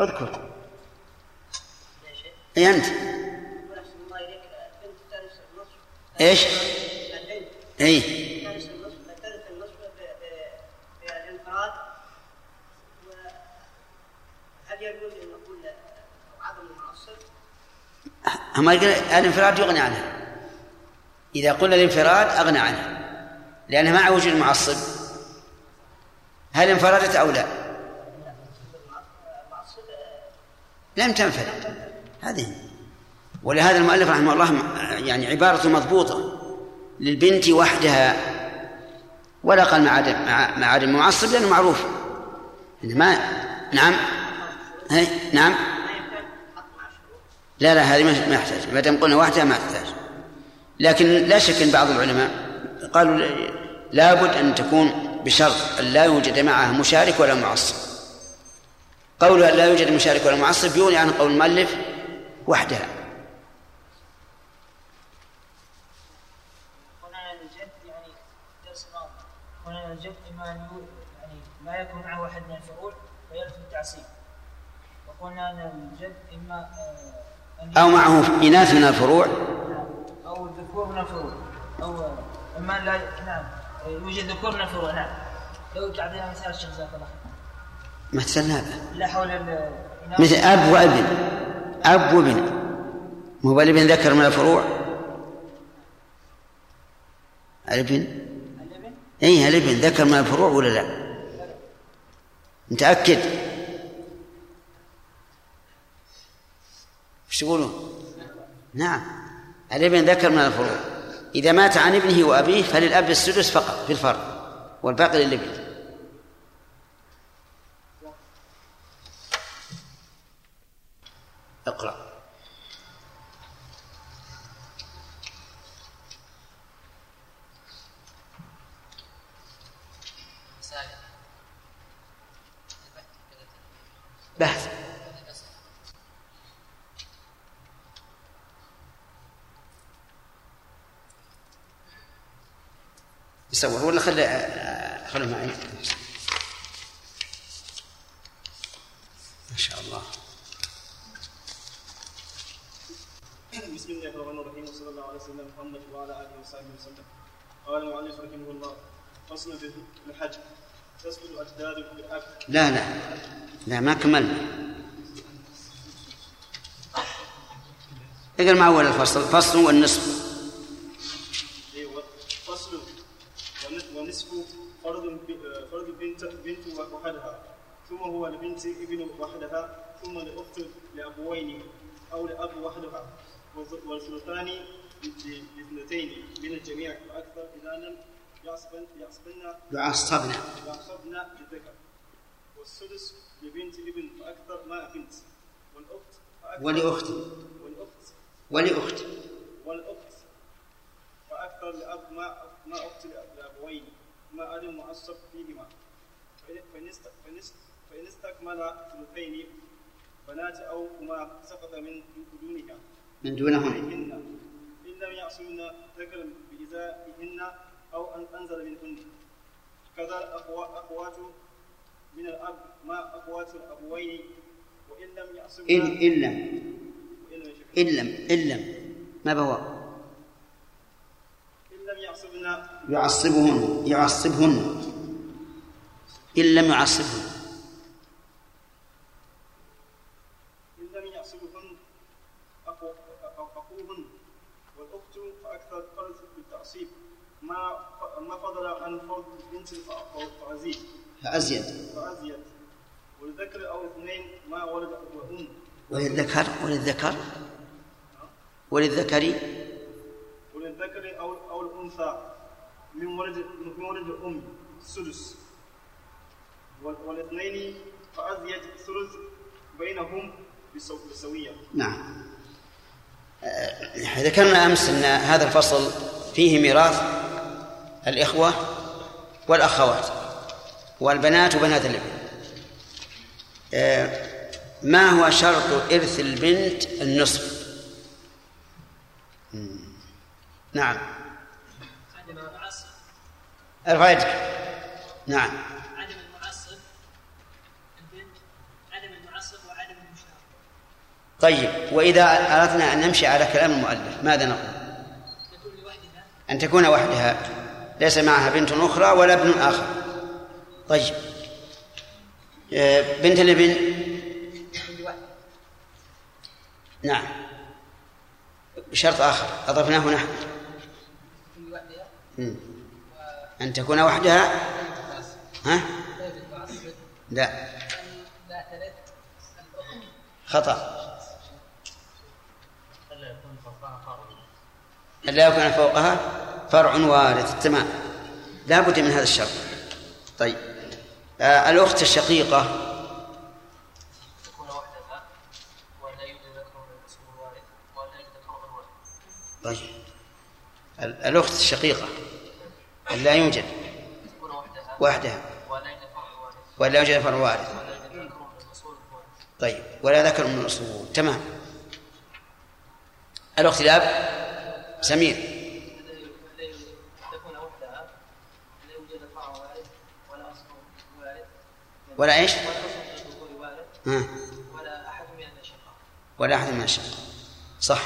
أذكر. اي أنت. إيش؟ اي؟ هم قال الانفراد يغني عنها إذا قلنا الانفراد أغنى عنها لأنها مع وجود المعصب. هل انفردت أو لا؟ لم تنفرد. هذه. ولهذا المؤلف رحمه الله يعني عبارة مضبوطة. للبنت وحدها. ولا قال مع عدم مع, معصب لأنه معروف. ما نعم. هي نعم. لا لا هذه ما يحتاج. ما دام قلنا وحدها ما تحتاج. لكن لا شك إن بعض العلماء قالوا لابد أن تكون بشرط أن لا يوجد معها مشارك ولا معصب. قول لا يوجد مشارك ولا معصب يغني عن قول المؤلف وحدها هنا الجد يعني درس ماضي هنا الجد اما ان يو- يعني لا يكون معه واحد من الفروع فيلزم التعصيب قلنا أن الجد إما آه، أن أو معه إناث من الفروع. أو الذكور من الفروع. أو إما لا نعم. يوجد ذكور من الفروع نعم. لو تعطينا مثال الشيخ جزاك الله خير. مثل هذا. لا حول ال- مثل أب وابن أب وابن. مو الابن ذكر من الفروع. الابن؟ اي الابن. ذكر من الفروع ولا لا؟ متأكد؟ إيش تقولون؟ نعم. الإبن ذكر من الفروع. إذا مات عن ابنه وأبيه فللأب السدس فقط في الفرع والباقي للإبن. اقرأ. بحث يصور ولا خلي خليه معي. ما شاء الله. بسم الله الرحمن الرحيم وصلى الله على سيدنا محمد وعلى آله وصحبه وسلم. قال المؤلف رحمه الله فصل في الحج. لا لا. لا ما كملنا. اقرأ مع أول الفصل. فصل والنصف. فصل ون- ونصف فرض فرض بنت بنت وحدها ثم هو لبنت ابن وحدها ثم لأخت لأبوين أو لأب وحدها والث- والثلثان لاثنتين من الجميع وأكثر إذا لم يعصبن يعصبن يعصبنا يعصبن للذكر والسدس لبنت ابن فأكثر ما بنت فأكثر ولأخت والأخت. ولأخت والأخت فأكثر لأب ما ما أخت لأب- لأبوين. ما عدم معصب فيهما. فإن- فإن است- فإن است- فإن استكمل ثلثين بنات أو هما سقط من دونها من دونهن إن لم يعصمن ذكرا بإزائهن أو أن أنزل منهن كذا أخوات من الأب ما أخوات الأبوين؟ وإن لم يعصمن إن إن لم. إن لم إن لم. ما بهو إن لم يعصبن يعصبهن. يعصبهن. إن لم يعصبهن. إن لم يعصبهن أخو- أخو- أخوهن والأخت فأكثر فرض بالتعصيب. ما ما فضل عن فرض البنت فأ- فأزيد. فأزيد. فأزيد. والذكر أو اثنين ما ولد وأم وللذكر وللذكر؟ وللذكر؟ وللذكر أو أو الأنثى من ولد من ولد الأم السدس وال- والاثنين فأزيد ثلث بينهم بسو- بسوية. نعم. آه، ذكرنا أمس أن هذا الفصل فيه ميراث الإخوة والأخوات والبنات وبنات الإبن. آه، ما هو شرط إرث البنت النصف. نعم. عدم يدك نعم. عدم المعصب البنت عدم المعصب وعدم المشارك طيب وإذا أردنا أن نمشي على كلام المؤلف ماذا نقول؟ تكون لوحدها أن تكون وحدها. ليس معها بنت أخرى ولا ابن آخر. طيب. آه، بنت الإبن؟ نعم. بشرط آخر. أضفناه نحن. أن تكون وحدها؟ ها؟ لا. خطأ. ألا يكون فوقها؟ فرع وارث تمام. لا بد من هذا الشرط. طيب. آه الأخت الشقيقة. طيب. ال- الأخت الشقيقة. أن لا يوجد. وحدها ولا يوجد فرع وارث. طيب. ولا ذكر من الأصول تمام. الأخت الأب سمير تكون وحدها لا يوجد فرع وارث ولا إيش؟ ولا للذكور وارث ها. ولا أحد من صح.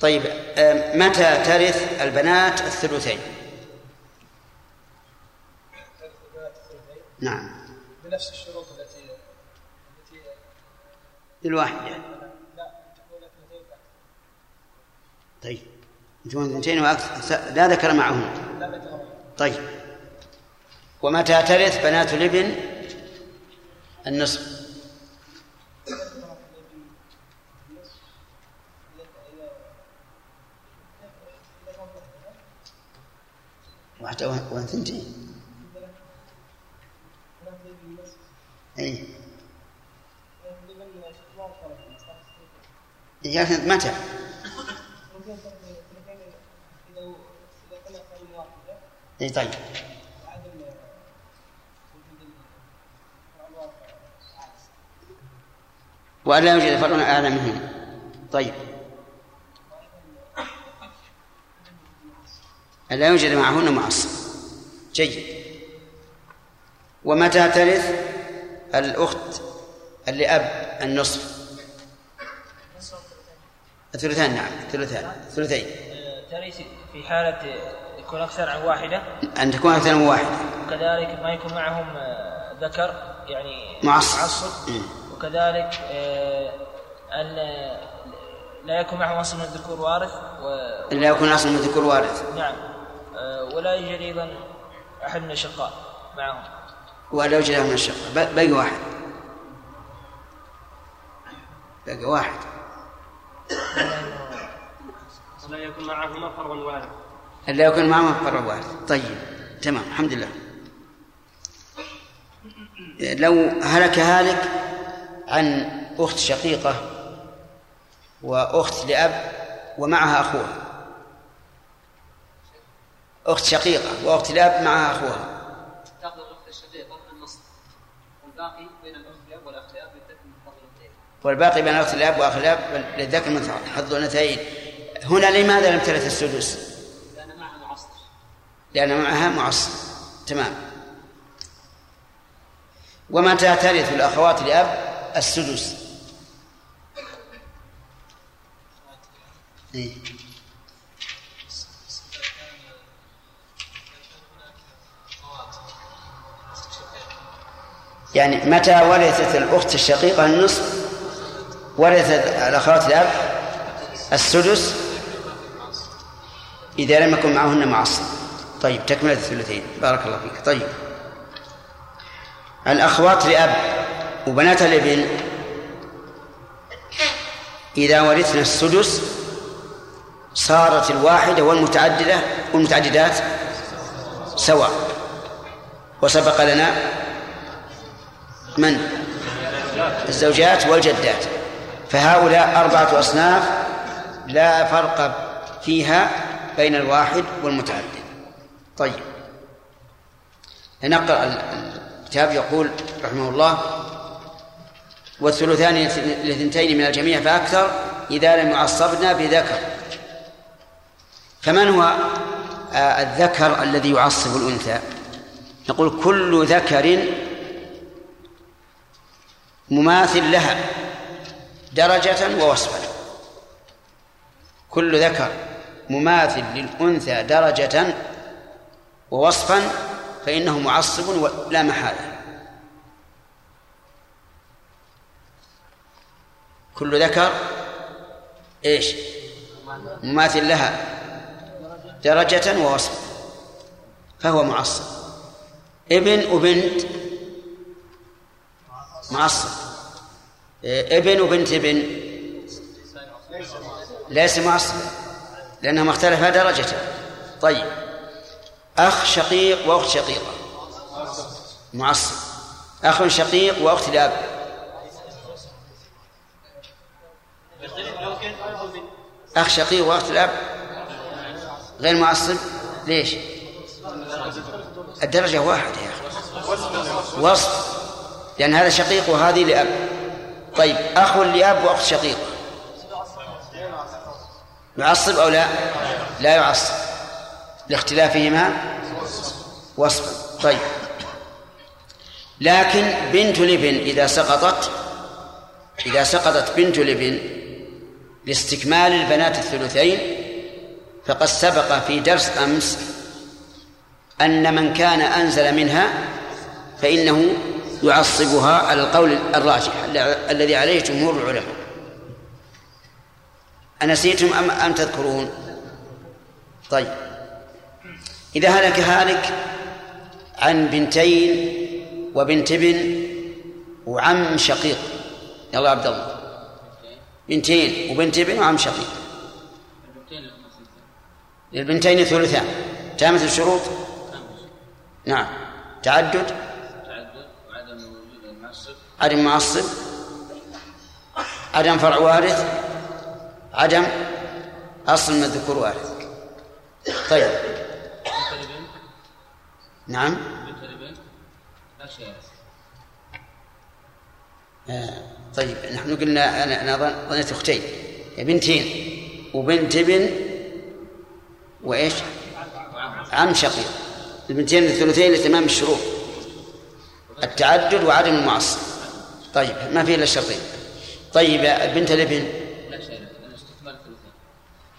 طيب متى ترث البنات الثلثين؟ نعم. بنفس الشروط التي التي للواحد يعني. لا تكون اثنتين. طيب. أنتم اثنتين وأكثر. لا ذكر معهن. ذكر طيب. ومتى ترث بنات الإبن؟ النصف. واحدة وثنتين اي يا أخي متى؟ اي طيب. وأن لا يوجد فرع أعلى منهم طيب. أن لا يوجد معهن معصب جيد. ومتى ترث الأخت اللي أب النصف. الثلثان نعم. الثلثان. الثلثين. ترث في حالة يكون أكثر عن واحدة؟ أن تكون أكثر من واحدة. وكذلك ما يكون معهم ذكر يعني معصب. معصب. وكذلك آه، أن لا يكون معهم أصل من الذكور وارث و... إلا يكون أصل من الذكور وارث. نعم. آه، ولا يوجد أيضا أحد من الأشقاء معهم. ولا يوجد له من الشق ب- باقي واحد. باقي واحد. لا يكون معهما فرع وارث. إلا يكون معهم فرع واحد طيب. تمام. الحمد لله. لو هلك هالك عن أخت شقيقة وأخت لأب ومعها أخوها. أخت شقيقة وأخت لأب معها أخوها. تاخذ الأخت الشقيقة النصف. والباقي بين للذكر من فضل الاثنين والباقي بين أخت الأب وأخ الأب للذكر مثل حظ الأنثيين. هنا لماذا لم ترث السدس؟ لأن معها معصر. لأن معها معصب تمام. ومتى ترث الأخوات لأب؟ السدس. إيه؟ يعني متى ورثت الأخت الشقيقة النصف؟ ورثت الأخوات الأب السدس؟ إذا لم يكن معهن معصب طيب تكملة الثلثين. بارك الله فيك. طيب. الأخوات لأب. وبنات الابن إذا ورثن السدس صارت الواحدة والمتعددة والمتعددات سواء. وسبق لنا من؟ الزوجات والجدات. فهؤلاء أربعة أصناف لا فرق فيها بين الواحد والمتعدد. طيب. نقرأ الكتاب يقول رحمه الله والثلثان للثنتين من الجميع فأكثر إذا لم يعصبنا بذكر. فمن هو آه، الذكر الذي يعصب الأنثى؟ نقول كل ذكر مماثل لها درجة ووصفا. كل ذكر مماثل للأنثى درجة ووصفا فإنه معصب لا محالة. كل ذكر إيش؟ مماثل لها. درجة ووصفا فهو معصب. ابن وبنت. معصب. ابن وبنت ابن. ليس معصب. لأنهما اختلفا درجة طيب. أخ شقيق وأخت شقيقة. معصب. أخ شقيق وأخت الأب أخ شقيق وأخت الأب. غير معصب. ليش؟ الدرجة واحدة يا أخي. وصف. لأن هذا شقيق وهذه لأب. طيب أخ لأب وأخت شقيقة يعصب أو لا؟ لا يعصب. لاختلافهما وصفا طيب. لكن بنت الابن إذا سقطت إذا سقطت بنت الابن لاستكمال البنات الثلثين فقد سبق في درس أمس أن من كان أنزل منها فإنه يعصبها على القول الراجح الذي عليه جمهور العلماء. أنسيتم أم أم تذكرون؟ طيب. إذا هلك هالك عن بنتين وبنت ابن وعم شقيق يلا عبد الله. بنتين وبنت ابن وعم شقيق. للبنتين ثلثان. تامة الشروط؟ نعم. تعدد؟ تعدد وعدم وجود المعصب. عدم معصب. عدم فرع وارث. عدم أصل من الذكور وارث. طيب. نعم. بنت الابن؟ لا شيء. آه. طيب نحن قلنا أنا أنا ظن- ظنيت أختين بنتين وبنت ابن وإيش؟ عم شقيق. البنتين الثلثين لتمام الشروط التعدد وعدم المعصب طيب ما في إلا الشرطين. طيب بنت الابن؟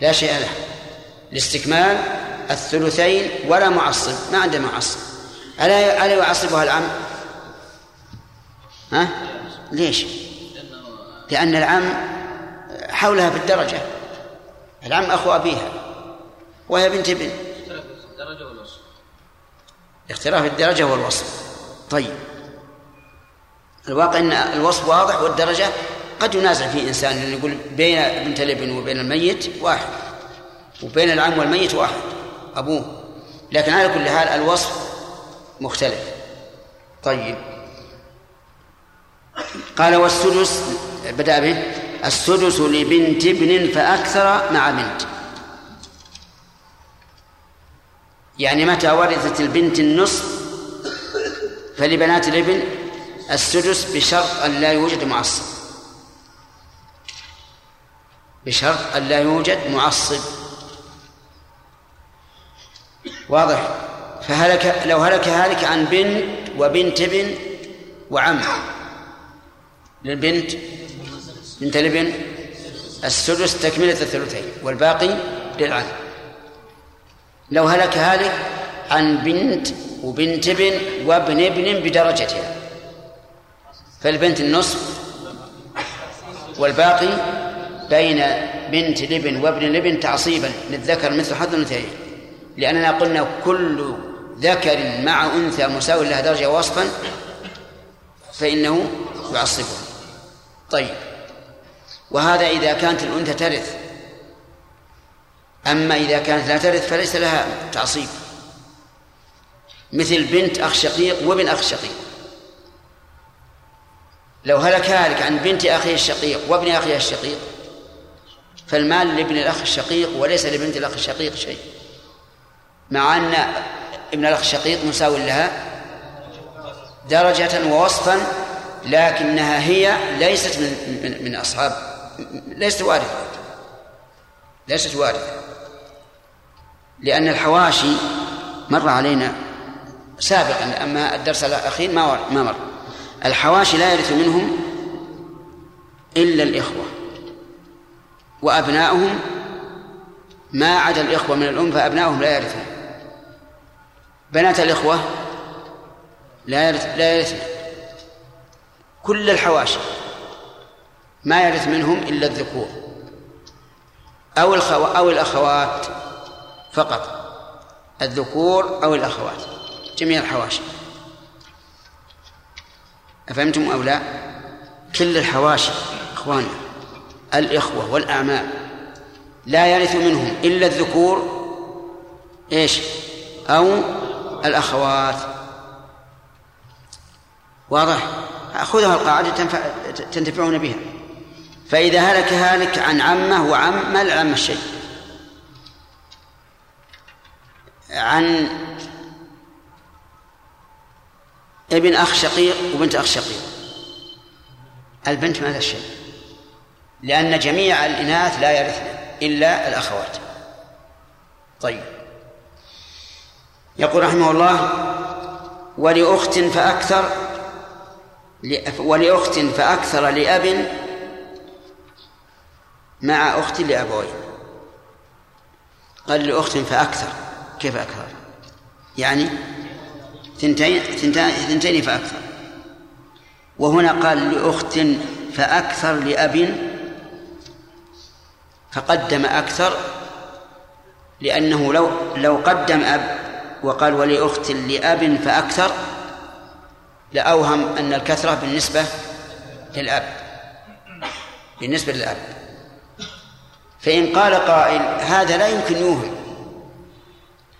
لا شيء له لاستكمال الثلثين. ولا معصب ما عنده معصب. ألا ألا يعصبها العم؟ ها؟ ليش؟ لأن العم حولها في الدرجة العم أخو أبيها. وهي بنت ابن. اختلاف الدرجة والوصف. طيب. الواقع أن الوصف واضح والدرجة قد ينازع فيه إنسان لأنه يقول بين بنت الابن وبين الميت واحد. وبين العم والميت واحد أبوه. لكن على كل حال الوصف مختلف. طيب. قال والسدس بدأ به السدس لبنت ابن فأكثر مع بنت. يعني متى ورثت البنت النصف فلبنات الابن السدس بشرط أن لا يوجد معصب. بشرط أن لا يوجد معصب. واضح؟ فهلك لو هلك هالك عن بنت وبنت ابن وعم. للبنت. بنت الابن. السدس تكملة الثلثين والباقي للعم لو هلك هالك عن بنت وبنت ابن وابن ابن بدرجتها. فالبنت النصف والباقي بين بنت الابن وابن الابن تعصيبا للذكر مثل حظ الأنثيين. لأننا قلنا كل ذكر مع أنثى مساوي لها درجة وصفا فإنه يعصبه. طيب. وهذا إذا كانت الأنثى ترث. أما إذا كانت لا ترث فليس لها تعصيب. مثل بنت أخ شقيق وابن أخ شقيق. لو هلك هالك عن بنت أخيه الشقيق وابن أخيه الشقيق فالمال لابن الأخ الشقيق وليس لبنت الأخ الشقيق شيء. مع أن ابن الأخ الشقيق مساو لها درجة ووصفا لكنها هي ليست من من, من أصحاب ليست وارثة ليست وارثة لأن الحواشي مر علينا سابقا أما الدرس الأخير ما ما مر. الحواشي لا يرث منهم إلا الإخوة وأبناؤهم ما عدا الإخوة من الأم فأبناؤهم لا يرثون. بنات الإخوة لا يرث لا يرثن كل الحواشي ما يرث منهم إلا الذكور أو الخو أو الأخوات فقط الذكور أو الأخوات جميع الحواشي. أفهمتم أو لا؟ كل الحواشي إخواننا الإخوة والأعمام لا يرث منهم إلا الذكور إيش؟ أو الأخوات. واضح؟ خذها القاعدة تنتفعون بها. فإذا هلك هالك عن عمه وعم ما العم الشيء. عن ابن أخ شقيق وبنت أخ شقيق. البنت ما لها شيء لأن جميع الإناث لا يرثن إلا الأخوات. طيب. يقول رحمه الله ولأخت فأكثر ولأخت فأكثر لأب مع أخت لأبوين قال لأخت فأكثر. كيف أكثر؟ يعني ثنتين ثنتين فأكثر. وهنا قال لأخت فأكثر لأب فقدم أكثر لأنه لو لو قدم أب. وقال ولأخت لأب فأكثر لأوهم أن الكثرة بالنسبة للأب. بالنسبة للأب. فإن قال قائل هذا لا يمكن يوهم.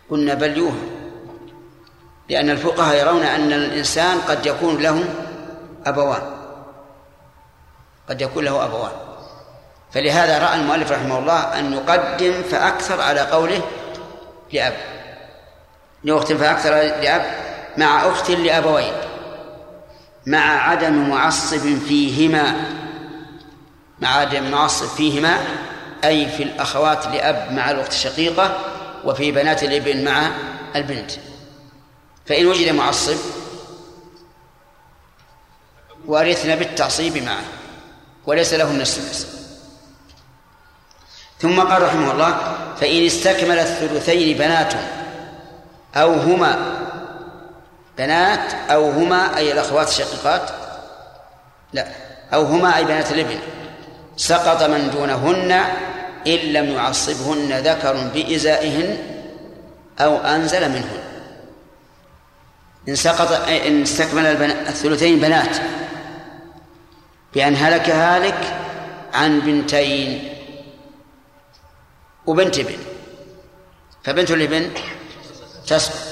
قلنا بل يوهم. لأن الفقهاء يرون أن الإنسان قد يكون له أبوان. قد يكون له أبوان. فلهذا رأى المؤلف رحمه الله أن يقدم فأكثر على قوله لأب. لأخت فأكثر لأب مع أخت لأبوين. مع عدم معصب فيهما مع عدم معصب فيهما أي في الأخوات لأب مع الأخت الشقيقة وفي بنات الابن مع البنت. فإن وجد معصب ورثنا بالتعصيب معه وليس لهن السدس ثم قال رحمه الله فإن استكمل الثلثين بنات أو هما بنات أو هما أي الأخوات الشقيقات؟ لا. أو هما أي بنات الابن سقط من دونهن إن لم يعصبهن ذكر بإزائهن أو أنزل منهن. إن سقط إن استكمل الثلثين بنات. بأن هلك هالك عن بنتين وبنت ابن. فبنت الابن تسقط.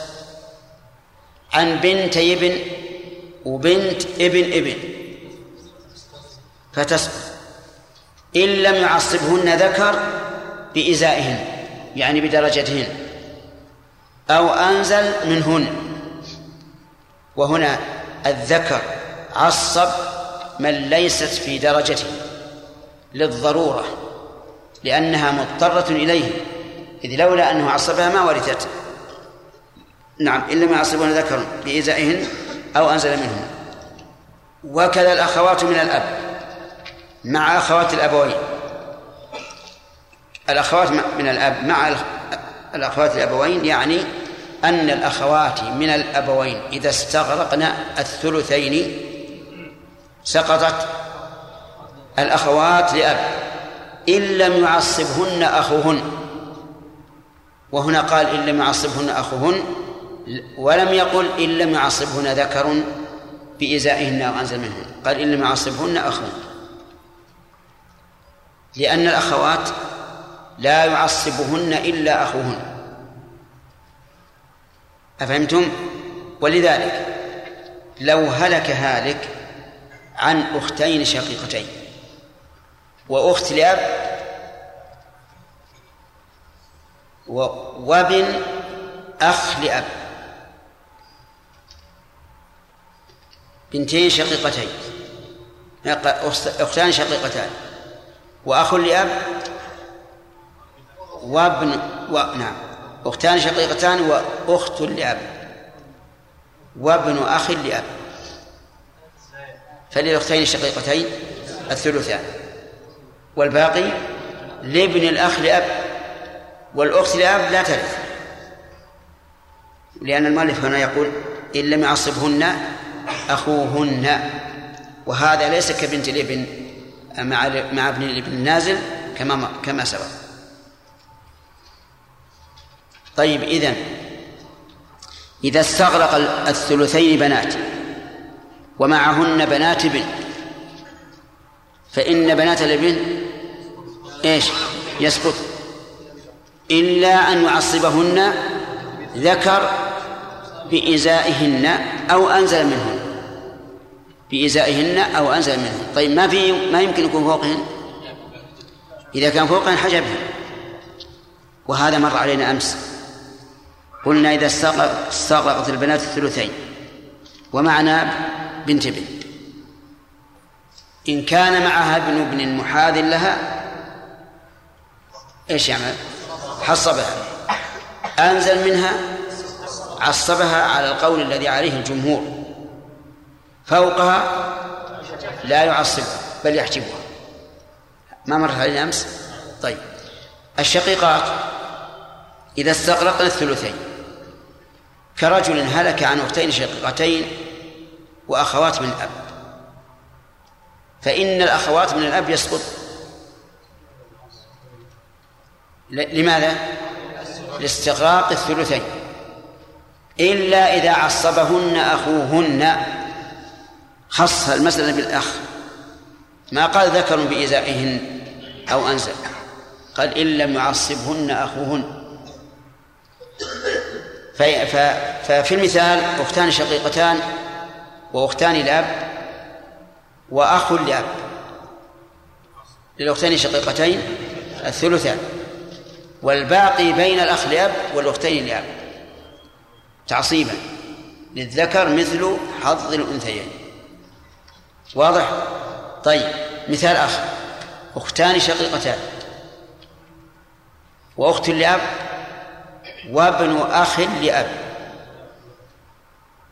عن بنتي ابن وبنت ابن ابن. فتسقط إن لم يعصبهن ذكر بإزائهن يعني بدرجتهن أو أنزل منهن. وهنا الذكر عصب من ليست في درجته للضرورة لأنها مضطرة إليه إذ لولا أنه عصبها ما ورثت. نعم إن لم يعصبون ذكر بإزائهن أو أنزل منهن. وكذا الأخوات من الأب مع أخوات الأبوين. الأخوات من الأب مع الأخوات الأبوين يعني أن الأخوات من الأبوين إذا استغرقن الثلثين سقطت الأخوات لأب. إن لم يعصبهن أخوهن وهنا قال إن لم يعصبهن أخوهن ولم يقل إن لم يعصبهن ذكر بإزائهن أو أنزل منهن. قال إن لم يعصبهن أخوهن لأن الأخوات لا يعصبهن إلا أخوهن. أفهمتم؟ ولذلك لو هلك هالك عن أختين شقيقتين وأخت لأب وابن أخ لأب. بنتين شقيقتين. أختان شقيقتان. وأخ لأب وابن و... نعم. أختان شقيقتان وأخت لأب. وابن أخ لأب. فللأختين الشقيقتين الثلثان. والباقي لابن الأخ لأب. والأخت لأب لا ترث. لأن المؤلف هنا يقول إن لم يعصبهن أخوهن. وهذا ليس كبنت الإبن مع مع ابن الإبن النازل كما كما سبق. طيب إذن إذا استغرق الثلثين بنات ومعهن بنات ابن فإن بنات الإبن إيش؟ يسقط. إلا أن يعصبهن ذكر بإزائهن أو أنزل منهن. بإزائهن أو أنزل منهن. طيب ما في ما يمكن يكون فوقهن؟ إذا كان فوقهن حجبهن. وهذا مر علينا أمس. قلنا إذا استغرقت البنات الثلثين ومعنا بنت ابن. إن كان معها ابن ابن محاذ لها إيش يعمل؟ حصبها. أنزل منها عصبها على القول الذي عليه الجمهور. فوقها لا يعصبها بل يحجبها. ما مرت علينا أمس طيب. الشقيقات إذا استغرقنا الثلثين كرجل هلك عن أختين شقيقتين وأخوات من الأب فإن الأخوات من الأب يسقط. لماذا؟ لاستغراق الثلثين. إلا إذا عصبهن أخوهن خص المسألة بالأخ. ما قال ذكر بإزائهن أو أنزل قال إن لم يعصبهن أخوهن. ففي المثال أختان شقيقتان وأختان لأب وأخ لأب. للأختين الشقيقتين الثلثان. والباقي بين الأخ لأب والأختين لأب. تعصيبا. للذكر مثل حظ الأنثيين. واضح؟ طيب مثال آخر. أختان شقيقتان. وأخت لأب وابن أخ لأب.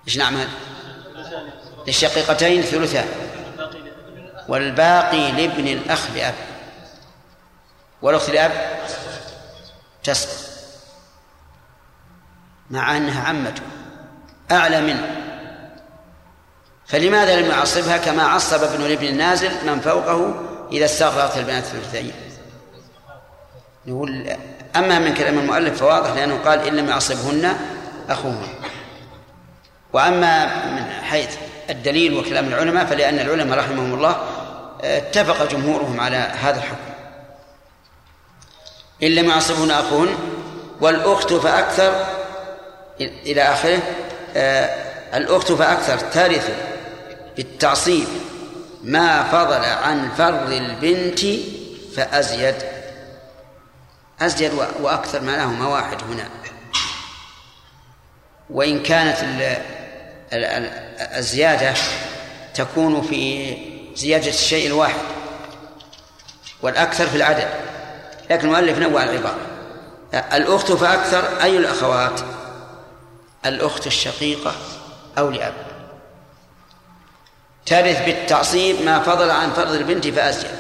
إيش نعمل؟ للشقيقتين ثلثان. والباقي لابن الأخ لأب. والأخت لأب تسقط. مع أنها عمته أعلى منه. فلماذا لم يعصبها كما عصب ابن الابن النازل من فوقه إذا استغرقت البنات الثلثين نقول أما من كلام المؤلف فواضح لأنه قال إن لم يعصبهن أخوهن. وأما من حيث الدليل وكلام العلماء فلأن العلماء رحمهم الله اتفق جمهورهم على هذا الحكم. إن لم يعصبهن أخوهن والأخت فأكثر إلى آخره الأخت فأكثر ترث بالتعصيب. ما فضل عن فرض البنت فأزيد. أزيد وأكثر معناهما واحد هنا. وإن كانت الزيادة تكون في زيادة الشيء الواحد والأكثر في العدد. لكن المؤلف نوع العبارة. الأخت فأكثر أي الأخوات؟ الأخت الشقيقة أو لأب ترث بالتعصيب ما فضل عن فرض البنت فأزيد.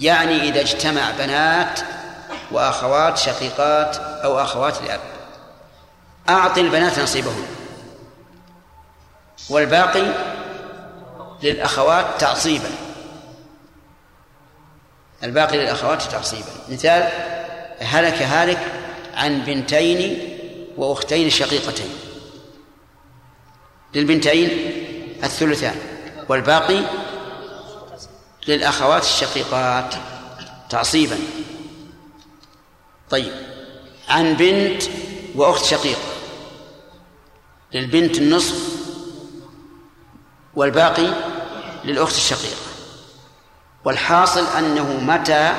يعني إذا اجتمع بنات وأخوات شقيقات أو أخوات لأب أعطي البنات نصيبهن والباقي للأخوات تعصيبا. الباقي للأخوات تعصيبا. مثال هلك هالك عن بنتين وأختين شقيقتين. للبنتين الثلثان والباقي للأخوات الشقيقات تعصيبا. طيب عن بنت وأخت شقيقة للبنت النصف والباقي للأخت الشقيقة. والحاصل أنه متى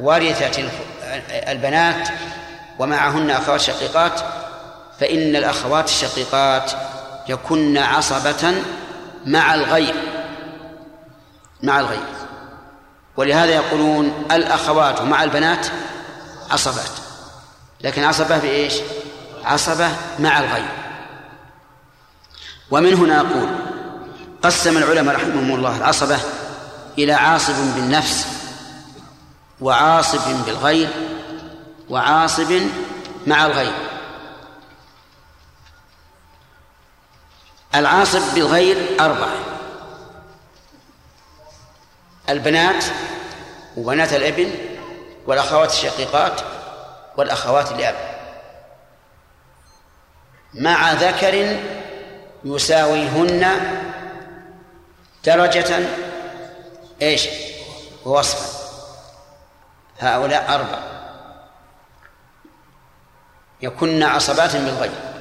ورثت البنات ومعهن أخوات شقيقات فإن الأخوات الشقيقات يكن عصبة مع الغير مع الغير ولهذا يقولون الأخوات مع البنات عصبات. لكن عصبة بإيش؟ عصبة مع الغير ومن هنا نقول قسم العلماء رحمهم الله العصبة إلى عاصب بالنفس وعاصب بالغير وعاصب مع الغير العاصب بالغير أربعة. البنات وبنات الإبن والأخوات الشقيقات والأخوات الأب. مع ذكر يساويهن درجة إيش؟ ووصفا. هؤلاء أربعة. يكن عصبات بالغيب.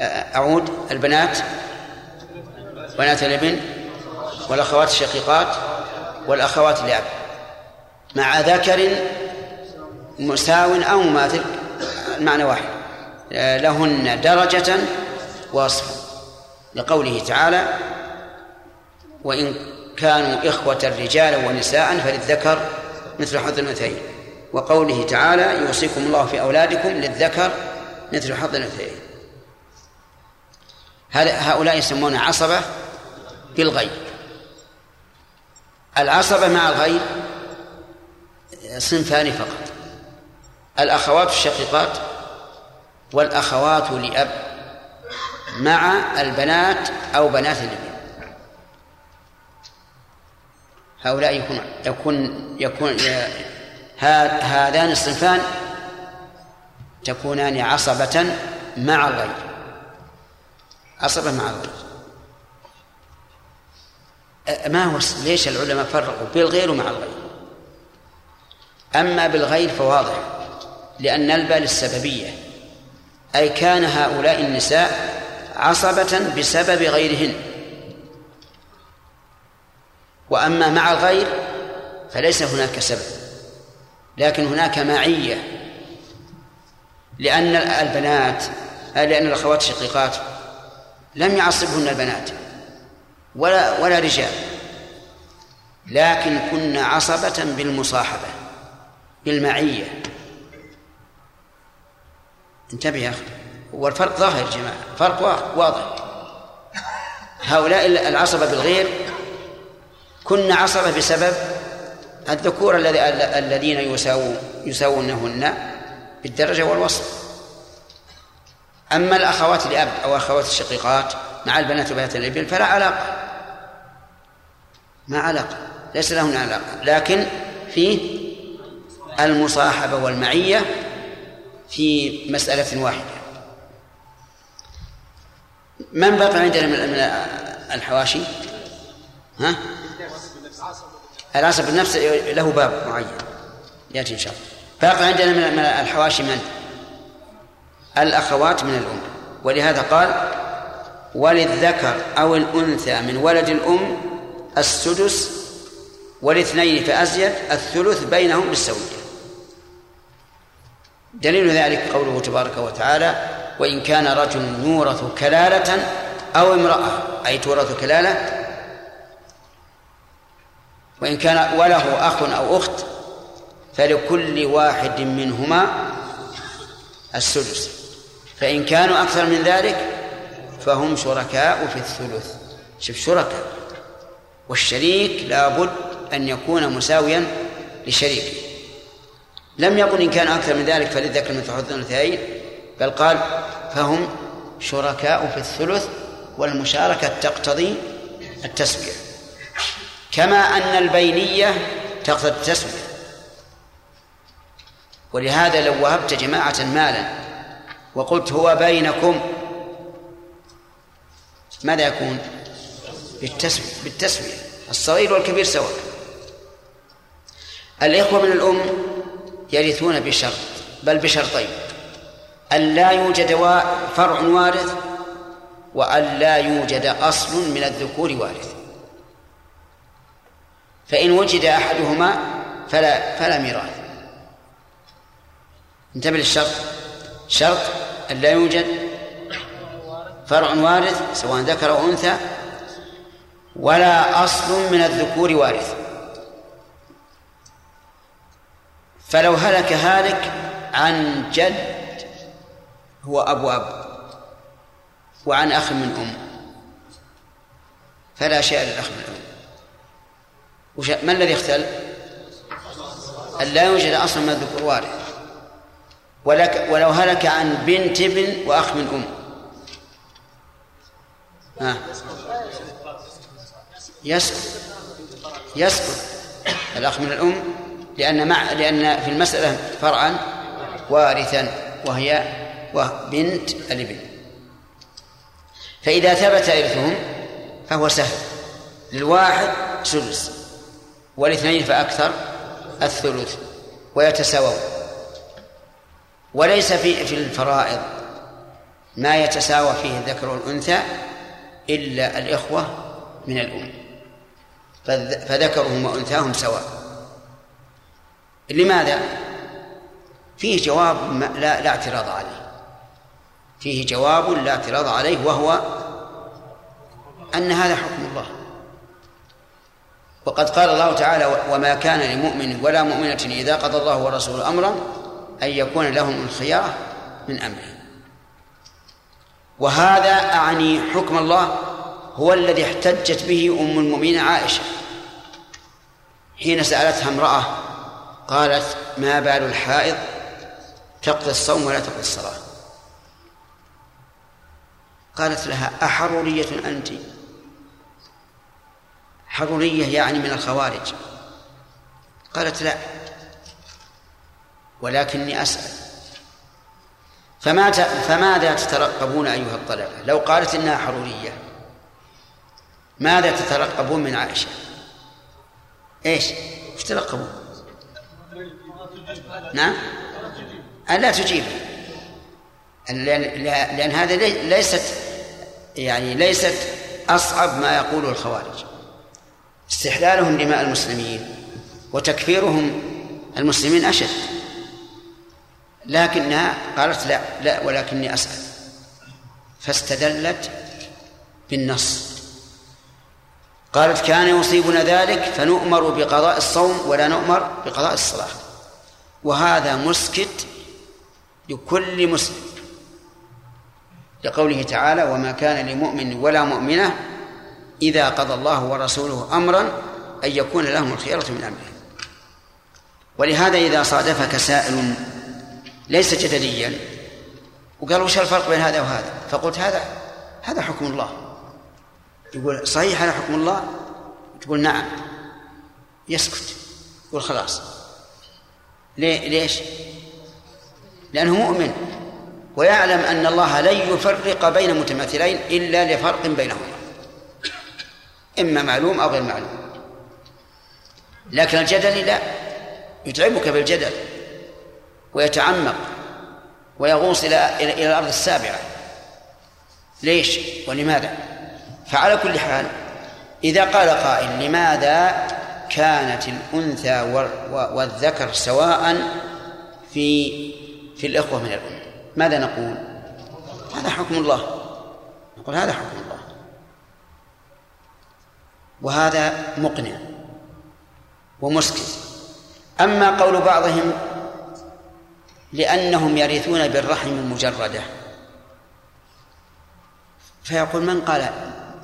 أعود البنات بنات الابن والأخوات الشقيقات والأخوات الأب. مع ذكر مساو أو مماثل المعنى واحد. لهن درجة وصفا لقوله تعالى وإن كانوا إخوة رجالا ونساء فللذكر مثل حظ الأنثيين وقوله تعالى يوصيكم الله في أولادكم للذكر مثل حظ الأنثيين هؤلاء يسمون عصبة؟ بالغيب. العصبة مع الغيب صنفان فقط. الأخوات الشقيقات والأخوات لأب مع البنات أو بنات الابن هؤلاء يكون يكون يكون هذان الصنفان تكونان عصبة مع الغير عصبة مع الغير ما هو ليش العلماء فرقوا بالغير ومع الغير؟ أما بالغير فواضح لأن الباء للسببية أي كان هؤلاء النساء عصبة بسبب غيرهن. وأما مع الغير فليس هناك سبب لكن هناك معية لأن البنات لأن الأخوات الشقيقات لم يعصبهن البنات ولا ولا رجال. لكن كن عصبة بالمصاحبة بالمعية. انتبه يا أخي والفرق ظاهر يا جماعة فرق واضح. هؤلاء العصبة بالغير كن عصبة بسبب الذكور الذين يساوون يساوونهن بالدرجة والوصف. أما الأخوات لأب أو أخوات الشقيقات مع البنات وبنات الابن فلا علاقة. ما علاقة. ليس لهن علاقة. لكن في المصاحبة والمعية في مسألة واحدة. من بقي عندنا من الحواشي؟ ها؟ العصب بالنفس له باب معين. يأتي إن شاء الله. باقي عندنا من الحواشي من؟ الأخوات من الأم. ولهذا قال وللذكر أو الأنثى من ولد الأم السدس والاثنين فأزيد الثلث بينهم بالسوية. دليل ذلك قوله تبارك وتعالى وإن كان رجل يورث كلالة أو امرأة أي تورث كلالة وإن كان وله أخ أو أخت فلكل واحد منهما السدس. فإن كانوا أكثر من ذلك فهم شركاء في الثلث. شوف شركاء. والشريك لابد أن يكون مساويا لشريكه لم يقل إن كان أكثر من ذلك فللذكر مثل حظ الأنثيين بل قال فهم شركاء في الثلث والمشاركة تقتضي التسوية كما أن البينية تقتضي التسوية ولهذا لو وهبت جماعة مالا وقلت هو بينكم ماذا يكون؟ بالتسوية الصغير والكبير سواء. الإخوة من الأم يرثون بشرط بل بشرطين أن لا يوجد فرع وارث وأن لا يوجد أصل من الذكور وارث. فإن وجد أحدهما فلا فلا ميراث. انتبه للشرط. شرط أن لا يوجد فرع وارث سواء ذكر أو أنثى ولا أصل من الذكور وارث فلو هلك هالك عن جد هو أبو أب وعن أخ من أم فلا شيء للأخ من أم. ما الذي اختل؟ أن لا يوجد أصلا من الذكور وارث ولك ولو هلك عن بنت ابن وأخ من أم. ها. يسقط يسقط الأخ من الأم لأن مع لأن في المسألة فرعا وارثا وهي بنت الابن. فإذا ثبت إرثهم فهو سهل. للواحد سدس والاثنين فأكثر الثلث ويتساوون. وليس في في الفرائض. ما يتساوى فيه الذكر والأنثى إلا الإخوة من الأم. فذكرهم وأنثاهم سواء. لماذا؟ فيه جواب لا, لا اعتراض عليه. فيه جواب لا اعتراض عليه وهو أن هذا حكم الله. وقد قال الله تعالى وما كان لمؤمن ولا مؤمنة إذا قضى الله ورسوله أمرا أن يكون لهم الخيارة من أمره. وهذا أعني حكم الله هو الذي احتجت به أم المؤمنين عائشة. حين سألتها امرأة قالت ما بال الحائض تقضي الصوم ولا تقضي الصلاة؟ قالت لها أحرورية أنت. حرورية يعني من الخوارج. قالت لا ولكني أسأل. فما فماذا تترقبون أيها الطلبة؟ لو قالت إنها حرورية ماذا تترقبون من عائشة؟ إيش؟ إيش ترقبون؟ نعم؟ ألا تجيب. لأن, لأن هذا ليست يعني ليست أصعب ما يقوله الخوارج. استحلالهم دماء المسلمين وتكفيرهم المسلمين أشد. لكنها قالت لا لا ولكني أسأل. فاستدلت بالنص. قالت كان يصيبنا ذلك فنؤمر بقضاء الصوم ولا نؤمر بقضاء الصلاة. وهذا مسكت لكل مسلم. لقوله تعالى وما كان لمؤمن ولا مؤمنة إذا قضى الله ورسوله أمرا أن يكون لهم الخيرة من أمرهم. ولهذا إذا صادفك سائل ليس جدليا. وقال وش الفرق بين هذا وهذا؟ فقلت هذا هذا حكم الله. يقول صحيح هذا حكم الله؟ تقول نعم. يسكت. يقول خلاص. ليه؟ ليش؟ لأنه مؤمن. ويعلم أن الله لن يفرق بين متماثلين إلا لفرق بينهما. إما معلوم أو غير معلوم. لكن الجدل لا. يتعبك بالجدل. ويتعمق ويغوص إلى إلى الأرض السابعة. ليش؟ ولماذا؟ فعلى كل حال إذا قال قائل لماذا كانت الأنثى والذكر سواء في في الإخوة من الأم؟ ماذا نقول؟ هذا حكم الله. نقول هذا حكم الله. وهذا مقنع ومسكت. أما قول بعضهم لأنهم يرثون بالرحم المجردة فيقول من قال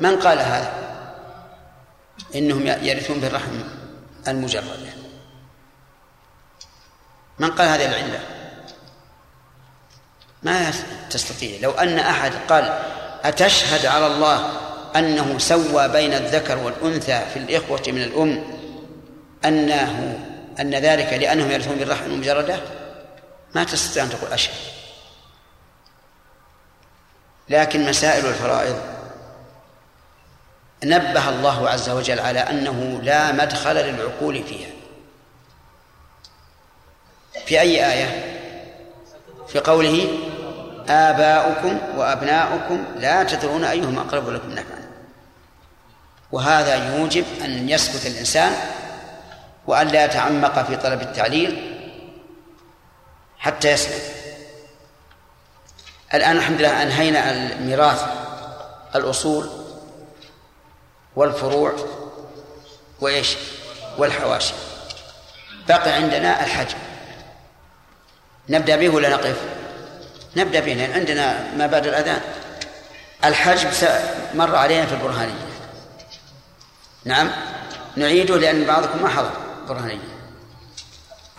من قال هذا؟ إنهم يرثون بالرحم المجردة. من قال هذه العلة؟ ما تستطيع. لو أن أحد قال أتشهد على الله أنه سوى بين الذكر والأنثى في الإخوة من الأم أنه أن ذلك لأنهم يرثون بالرحم المجردة؟ ما تستطيع أن تقول أشهد. لكن مسائل الفرائض. نبه الله عز وجل على أنه لا مدخل للعقول فيها. في أي آية؟ في قوله آباؤكم وأبناؤكم لا تدرون أيهم أقرب لكم نفعا. وهذا يوجب أن يسكت الإنسان وأن لا يتعمق في طلب التعليل حتى يسلم. الآن الحمد لله أنهينا الميراث الأصول والفروع وإيش؟ والحواشي. بقي عندنا الحج. نبدأ به ولا نقف؟ نبدأ به لأن عندنا ما بعد الأذان. الحج مر علينا في البرهانية. نعم؟ نعيده لأن بعضكم ما حضر برهانية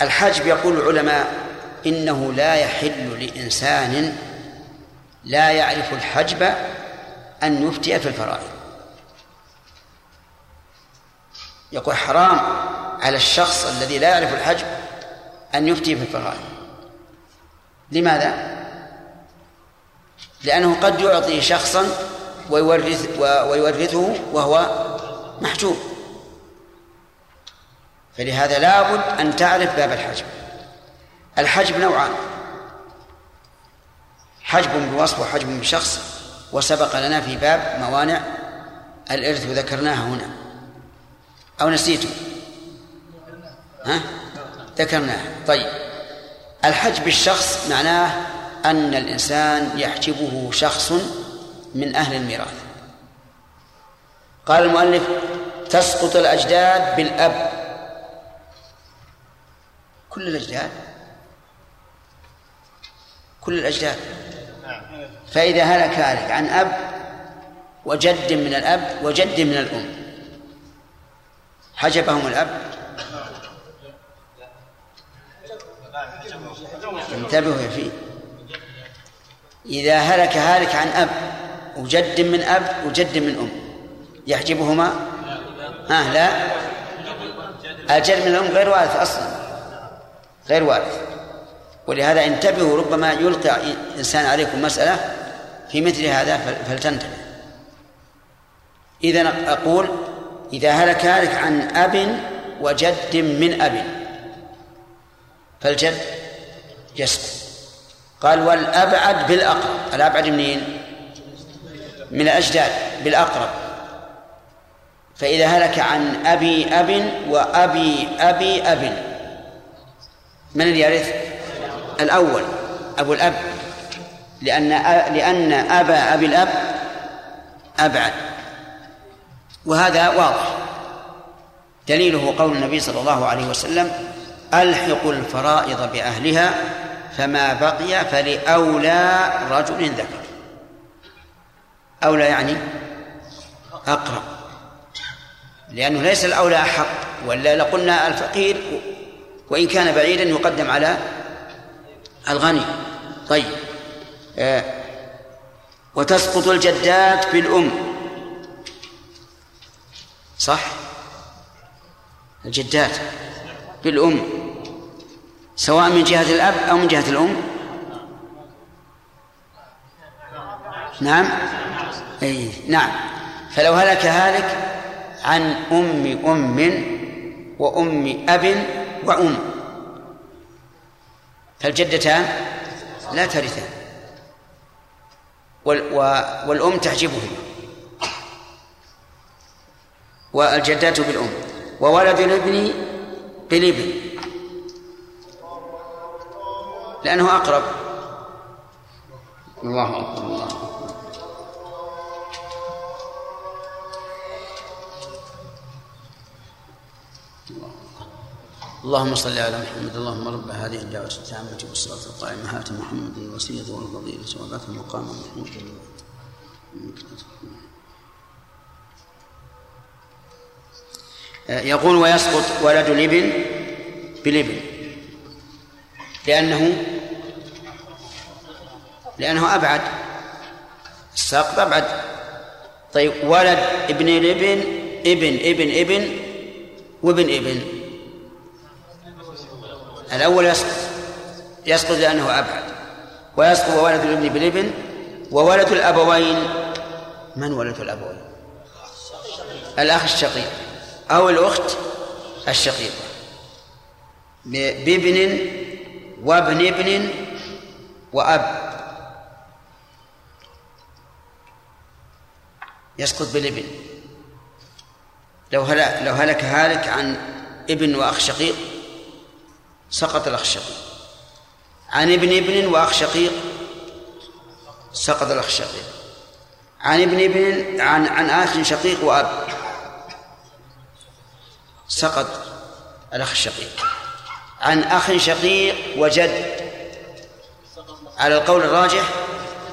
الحج يقول العلماء إنه لا يحل لإنسان لا يعرف الحجب أن يفتي في الفرائض. يقول حرام على الشخص الذي لا يعرف الحجب أن يفتي في الفرائض. لماذا؟ لأنه قد يعطي شخصا ويورث ويورثه وهو محجوب. فلهذا لابد أن تعرف باب الحجب. الحجب نوعان. حجب بوصف وحجب بشخص وسبق لنا في باب موانع الإرث وذكرناها هنا. أو نسيته ها؟ ذكرناها. طيب. الحجب الشخص معناه أن الإنسان يحجبه شخص من أهل الميراث. قال المؤلف تسقط الأجداد بالأب. كل الأجداد؟ كل الأجداد. فإذا هلك هالك عن أب وجد من الأب وجد من الأم. حجبهم الأب. انتبهوا يا فيه إذا هلك هالك عن أب وجد من أب وجد من أم يحجبهما؟ ها لا. الجد من الأم غير وارث أصلا. غير وارث. ولهذا انتبهوا ربما يلقى إنسان عليكم مسألة في مثل هذا فلتنتبه إذا أقول إذا هلك هالك عن أب وجد من أب فالجد يسقط قال والأبعد بالأقرب الأبعد منين؟ من الأجداد بالأقرب فإذا هلك عن أبي أب وأبي أبي أب من اللي يرث؟ الأول أبو الأب لأن لأن أبا أبي الأب أبعد. وهذا واضح. دليله قول النبي صلى الله عليه وسلم ألحقوا الفرائض بأهلها فما بقي فلأولى رجل ذكر. أولى يعني أقرب. لأنه ليس الأولى أحق ولا لقلنا الفقير وإن كان بعيدا يقدم على الغني. طيب. آه. وتسقط الجدات بالأم. صح؟ الجدات بالأم. سواء من جهة الأب أو من جهة الأم. نعم. أي نعم. فلو هلك هالك عن أم أم وأم أب وأم فالجدتان لا ترثان. والأم تحجبهما والجدات بالأم. وولد الابن بالابن. لأنه أقرب. الله أكبر الله أكبر. اللهم صل على محمد اللهم رب هذه الدعوة التامة والصلاة القائمة هات محمد الوسيلة والفضيلة وذات المقام محمود يقول ويسقط ولد الابن بالابن لأنه لأنه أبعد الساقط أبعد. طيب ولد ابن الابن إبن إبن إبن وابن إبن. الأول يسقط. يسقط لأنه أبعد. ويسقط ولد الابن بالابن وولد الأبوين. من ولد الأبوين؟ الأخ الشقيق أو الأخت الشقيقة. بابن وابن ابن وأب. يسقط بالابن. لو هلك لو هلك هالك عن ابن وأخ شقيق سقط الأخ الشقيق عن ابن ابن وأخ شقيق سقط الأخ الشقيق عن ابن ابن عن عن أخ شقيق وأب. سقط الأخ الشقيق عن أخ شقيق وجد. على القول الراجح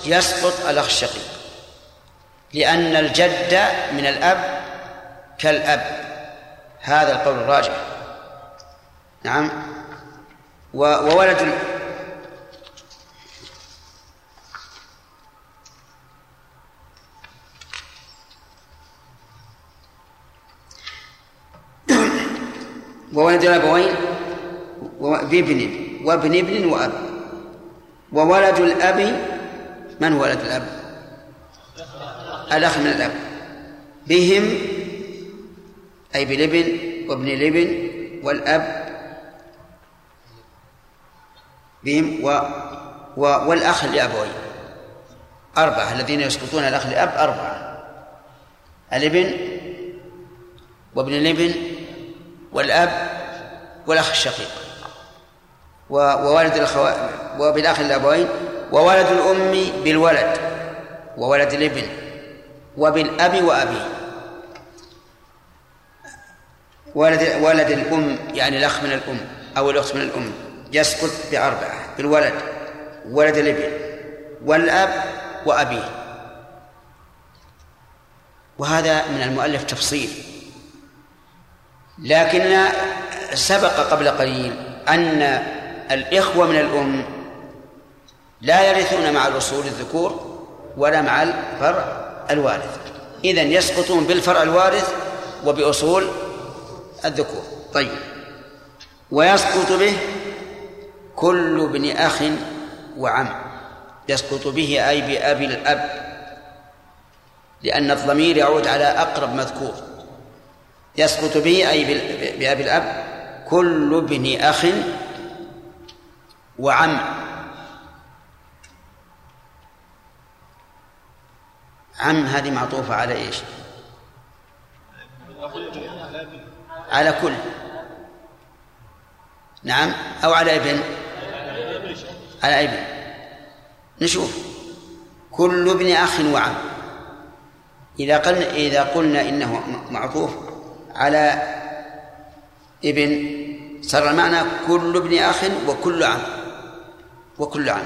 يسقط الأخ الشقيق لأن الجد من الأب كالأب. هذا القول الراجح. نعم. وولد وولد الأبوين بابن وابن ابن وأب. وولد الأب من ولد الأب؟ الأخ من الأب. بهم أي بالابن وابن الابن والأب بهم و, و والأخ لأبوين أربعة الذين يسقطون الأخ لأب أربعة. الابن وابن الابن والأب والأخ الشقيق. وولد الأخو وبالأخ الأبوين وولد الأم بالولد وولد الابن وبالأب وأبيه. ولد ولد الأم يعني الأخ من الأم أو الأخت من الأم. يسقط بأربعة بالولد ولد الابن والأب وأبيه. وهذا من المؤلف تفصيل. لكن سبق قبل قليل أن الإخوة من الأم لا يرثون مع الأصول الذكور ولا مع الفرع الوارث. إذا يسقطون بالفرع الوارث وبأصول الذكور. طيب. ويسقط به كل ابن أخ وعم يسقط به أي بأبي الأب لأن الضمير يعود على أقرب مذكور. يسقط به أي بأبي الأب كل ابن أخ وعم. عم هذه معطوفة على إيش؟ على كل. نعم. أو على ابن على ابن نشوف. كل ابن أخ وعم. إذا قلنا إذا قلنا إنه معطوف على ابن صار المعنى كل ابن أخ وكل عم. وكل عم.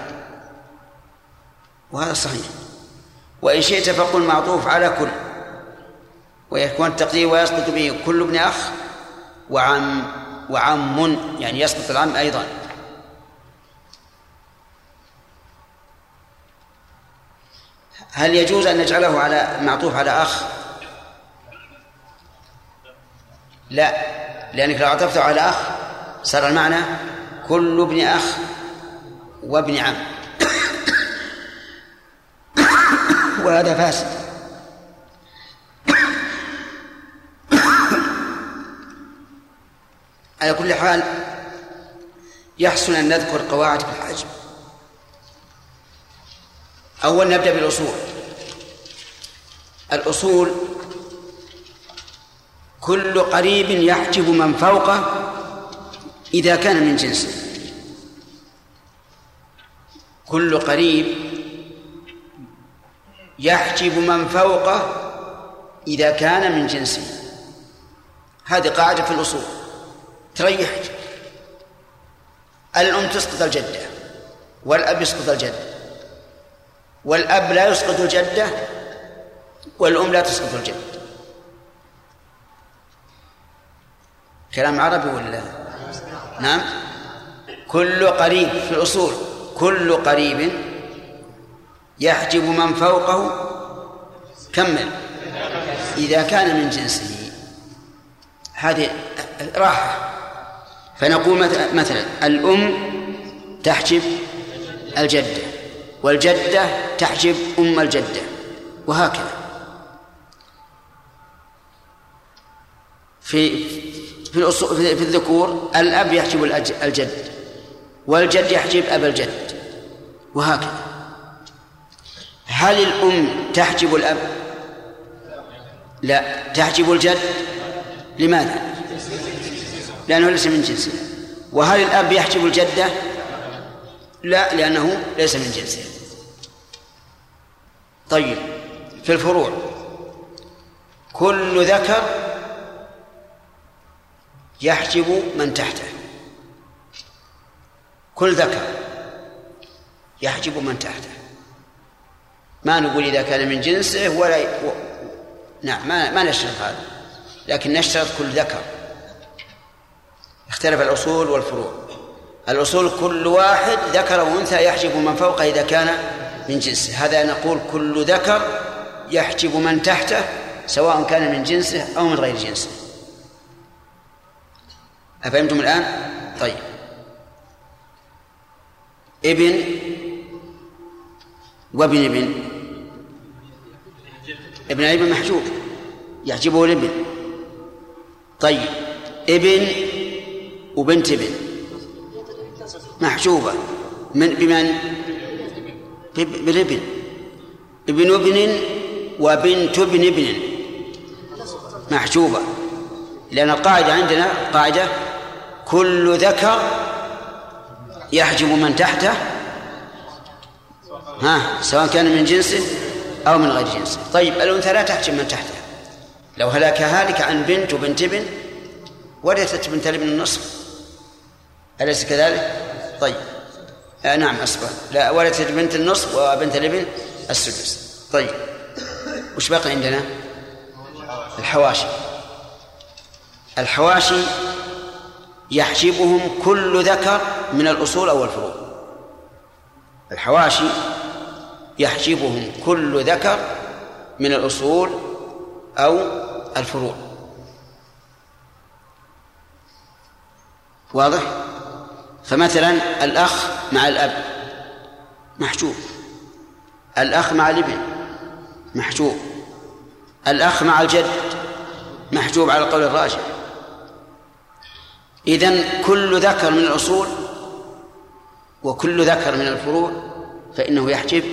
وهذا صحيح. وإن شئت فقل معطوف على كل. ويكون التقدير ويسقط به كل ابن أخ وعم. وعم يعني يسقط العم أيضا. هل يجوز أن نجعله على معطوف على أخ؟ لا لأنك لو عطفته على أخ صار المعنى كل ابن أخ وابن عم. وهذا فاسد. على كل حال يحسن أن نذكر قواعد في الحج أول نبدأ بالأصول. الأصول كل قريب يحجب من فوقه إذا كان من جنسه. كل قريب يحجب من فوقه إذا كان من جنسه. هذه قاعدة في الأصول. تريحك الأم تسقط الجدة والأب يسقط الجد والأب لا يسقط الجدة والأم لا تسقط الجد كلام عربي ولا؟ نعم. كل قريب في الأصول كل قريب يحجب من فوقه كمل. إذا كان من جنسه هذه راحة. فنقول مثلا الأم تحجب الجدة والجدة تحجب أم الجدة وهكذا في في في الذكور الأب يحجب الجد والجد يحجب أبا الجد وهكذا هل الأم تحجب الأب؟ لا تحجب الجد لماذا؟ لأنه ليس من جنسه وهل الأب يحجب الجدة؟ لا لأنه ليس من جنسه طيب في الفروع. كل ذكر يحجب من تحته. كل ذكر يحجب من تحته. ما نقول إذا كان من جنسه ولا و... نعم ما ما نشترط هذا. لكن نشترط كل ذكر. اختلف الأصول والفروع. الأصول كل واحد ذكر وأنثى يحجب من فوقه إذا كان من جنسه هذا نقول كل ذكر يحجب من تحته سواء كان من جنسه أو من غير جنسه. أفهمتم الآن؟ طيب. ابن وابن ابن. ابن ابن محجوب؟ يحجبه الابن. طيب. ابن وبنت ابن. محجوبة. من بمن؟ بالابن. ابن ابن وبنت ابن ابن. محجوبة. لأن القاعدة عندنا قاعدة كل ذكر يحجب من تحته. ها؟ سواء كان من جنسه أو من غير جنسه طيب الأنثى لا تحجب من تحته. لو هلك هالك عن بنت وبنت ابن ورثت بنت الابن النصف. أليس كذلك؟ طيب. آه نعم أصبح. لا ورثت بنت النصف وبنت الابن السدس. طيب. وش بقي عندنا؟ الحواشي. الحواشي يحجبهم كل ذكر من الأصول أو الفروع. الحواشي يحجبهم كل ذكر من الأصول أو الفروع. واضح؟ فمثلا الأخ مع الأب محجوب. الأخ مع الابن محجوب. الأخ مع الجد محجوب على القول الراجح. إذن كل ذكر من الأصول وكل ذكر من الفروع فإنه يحجب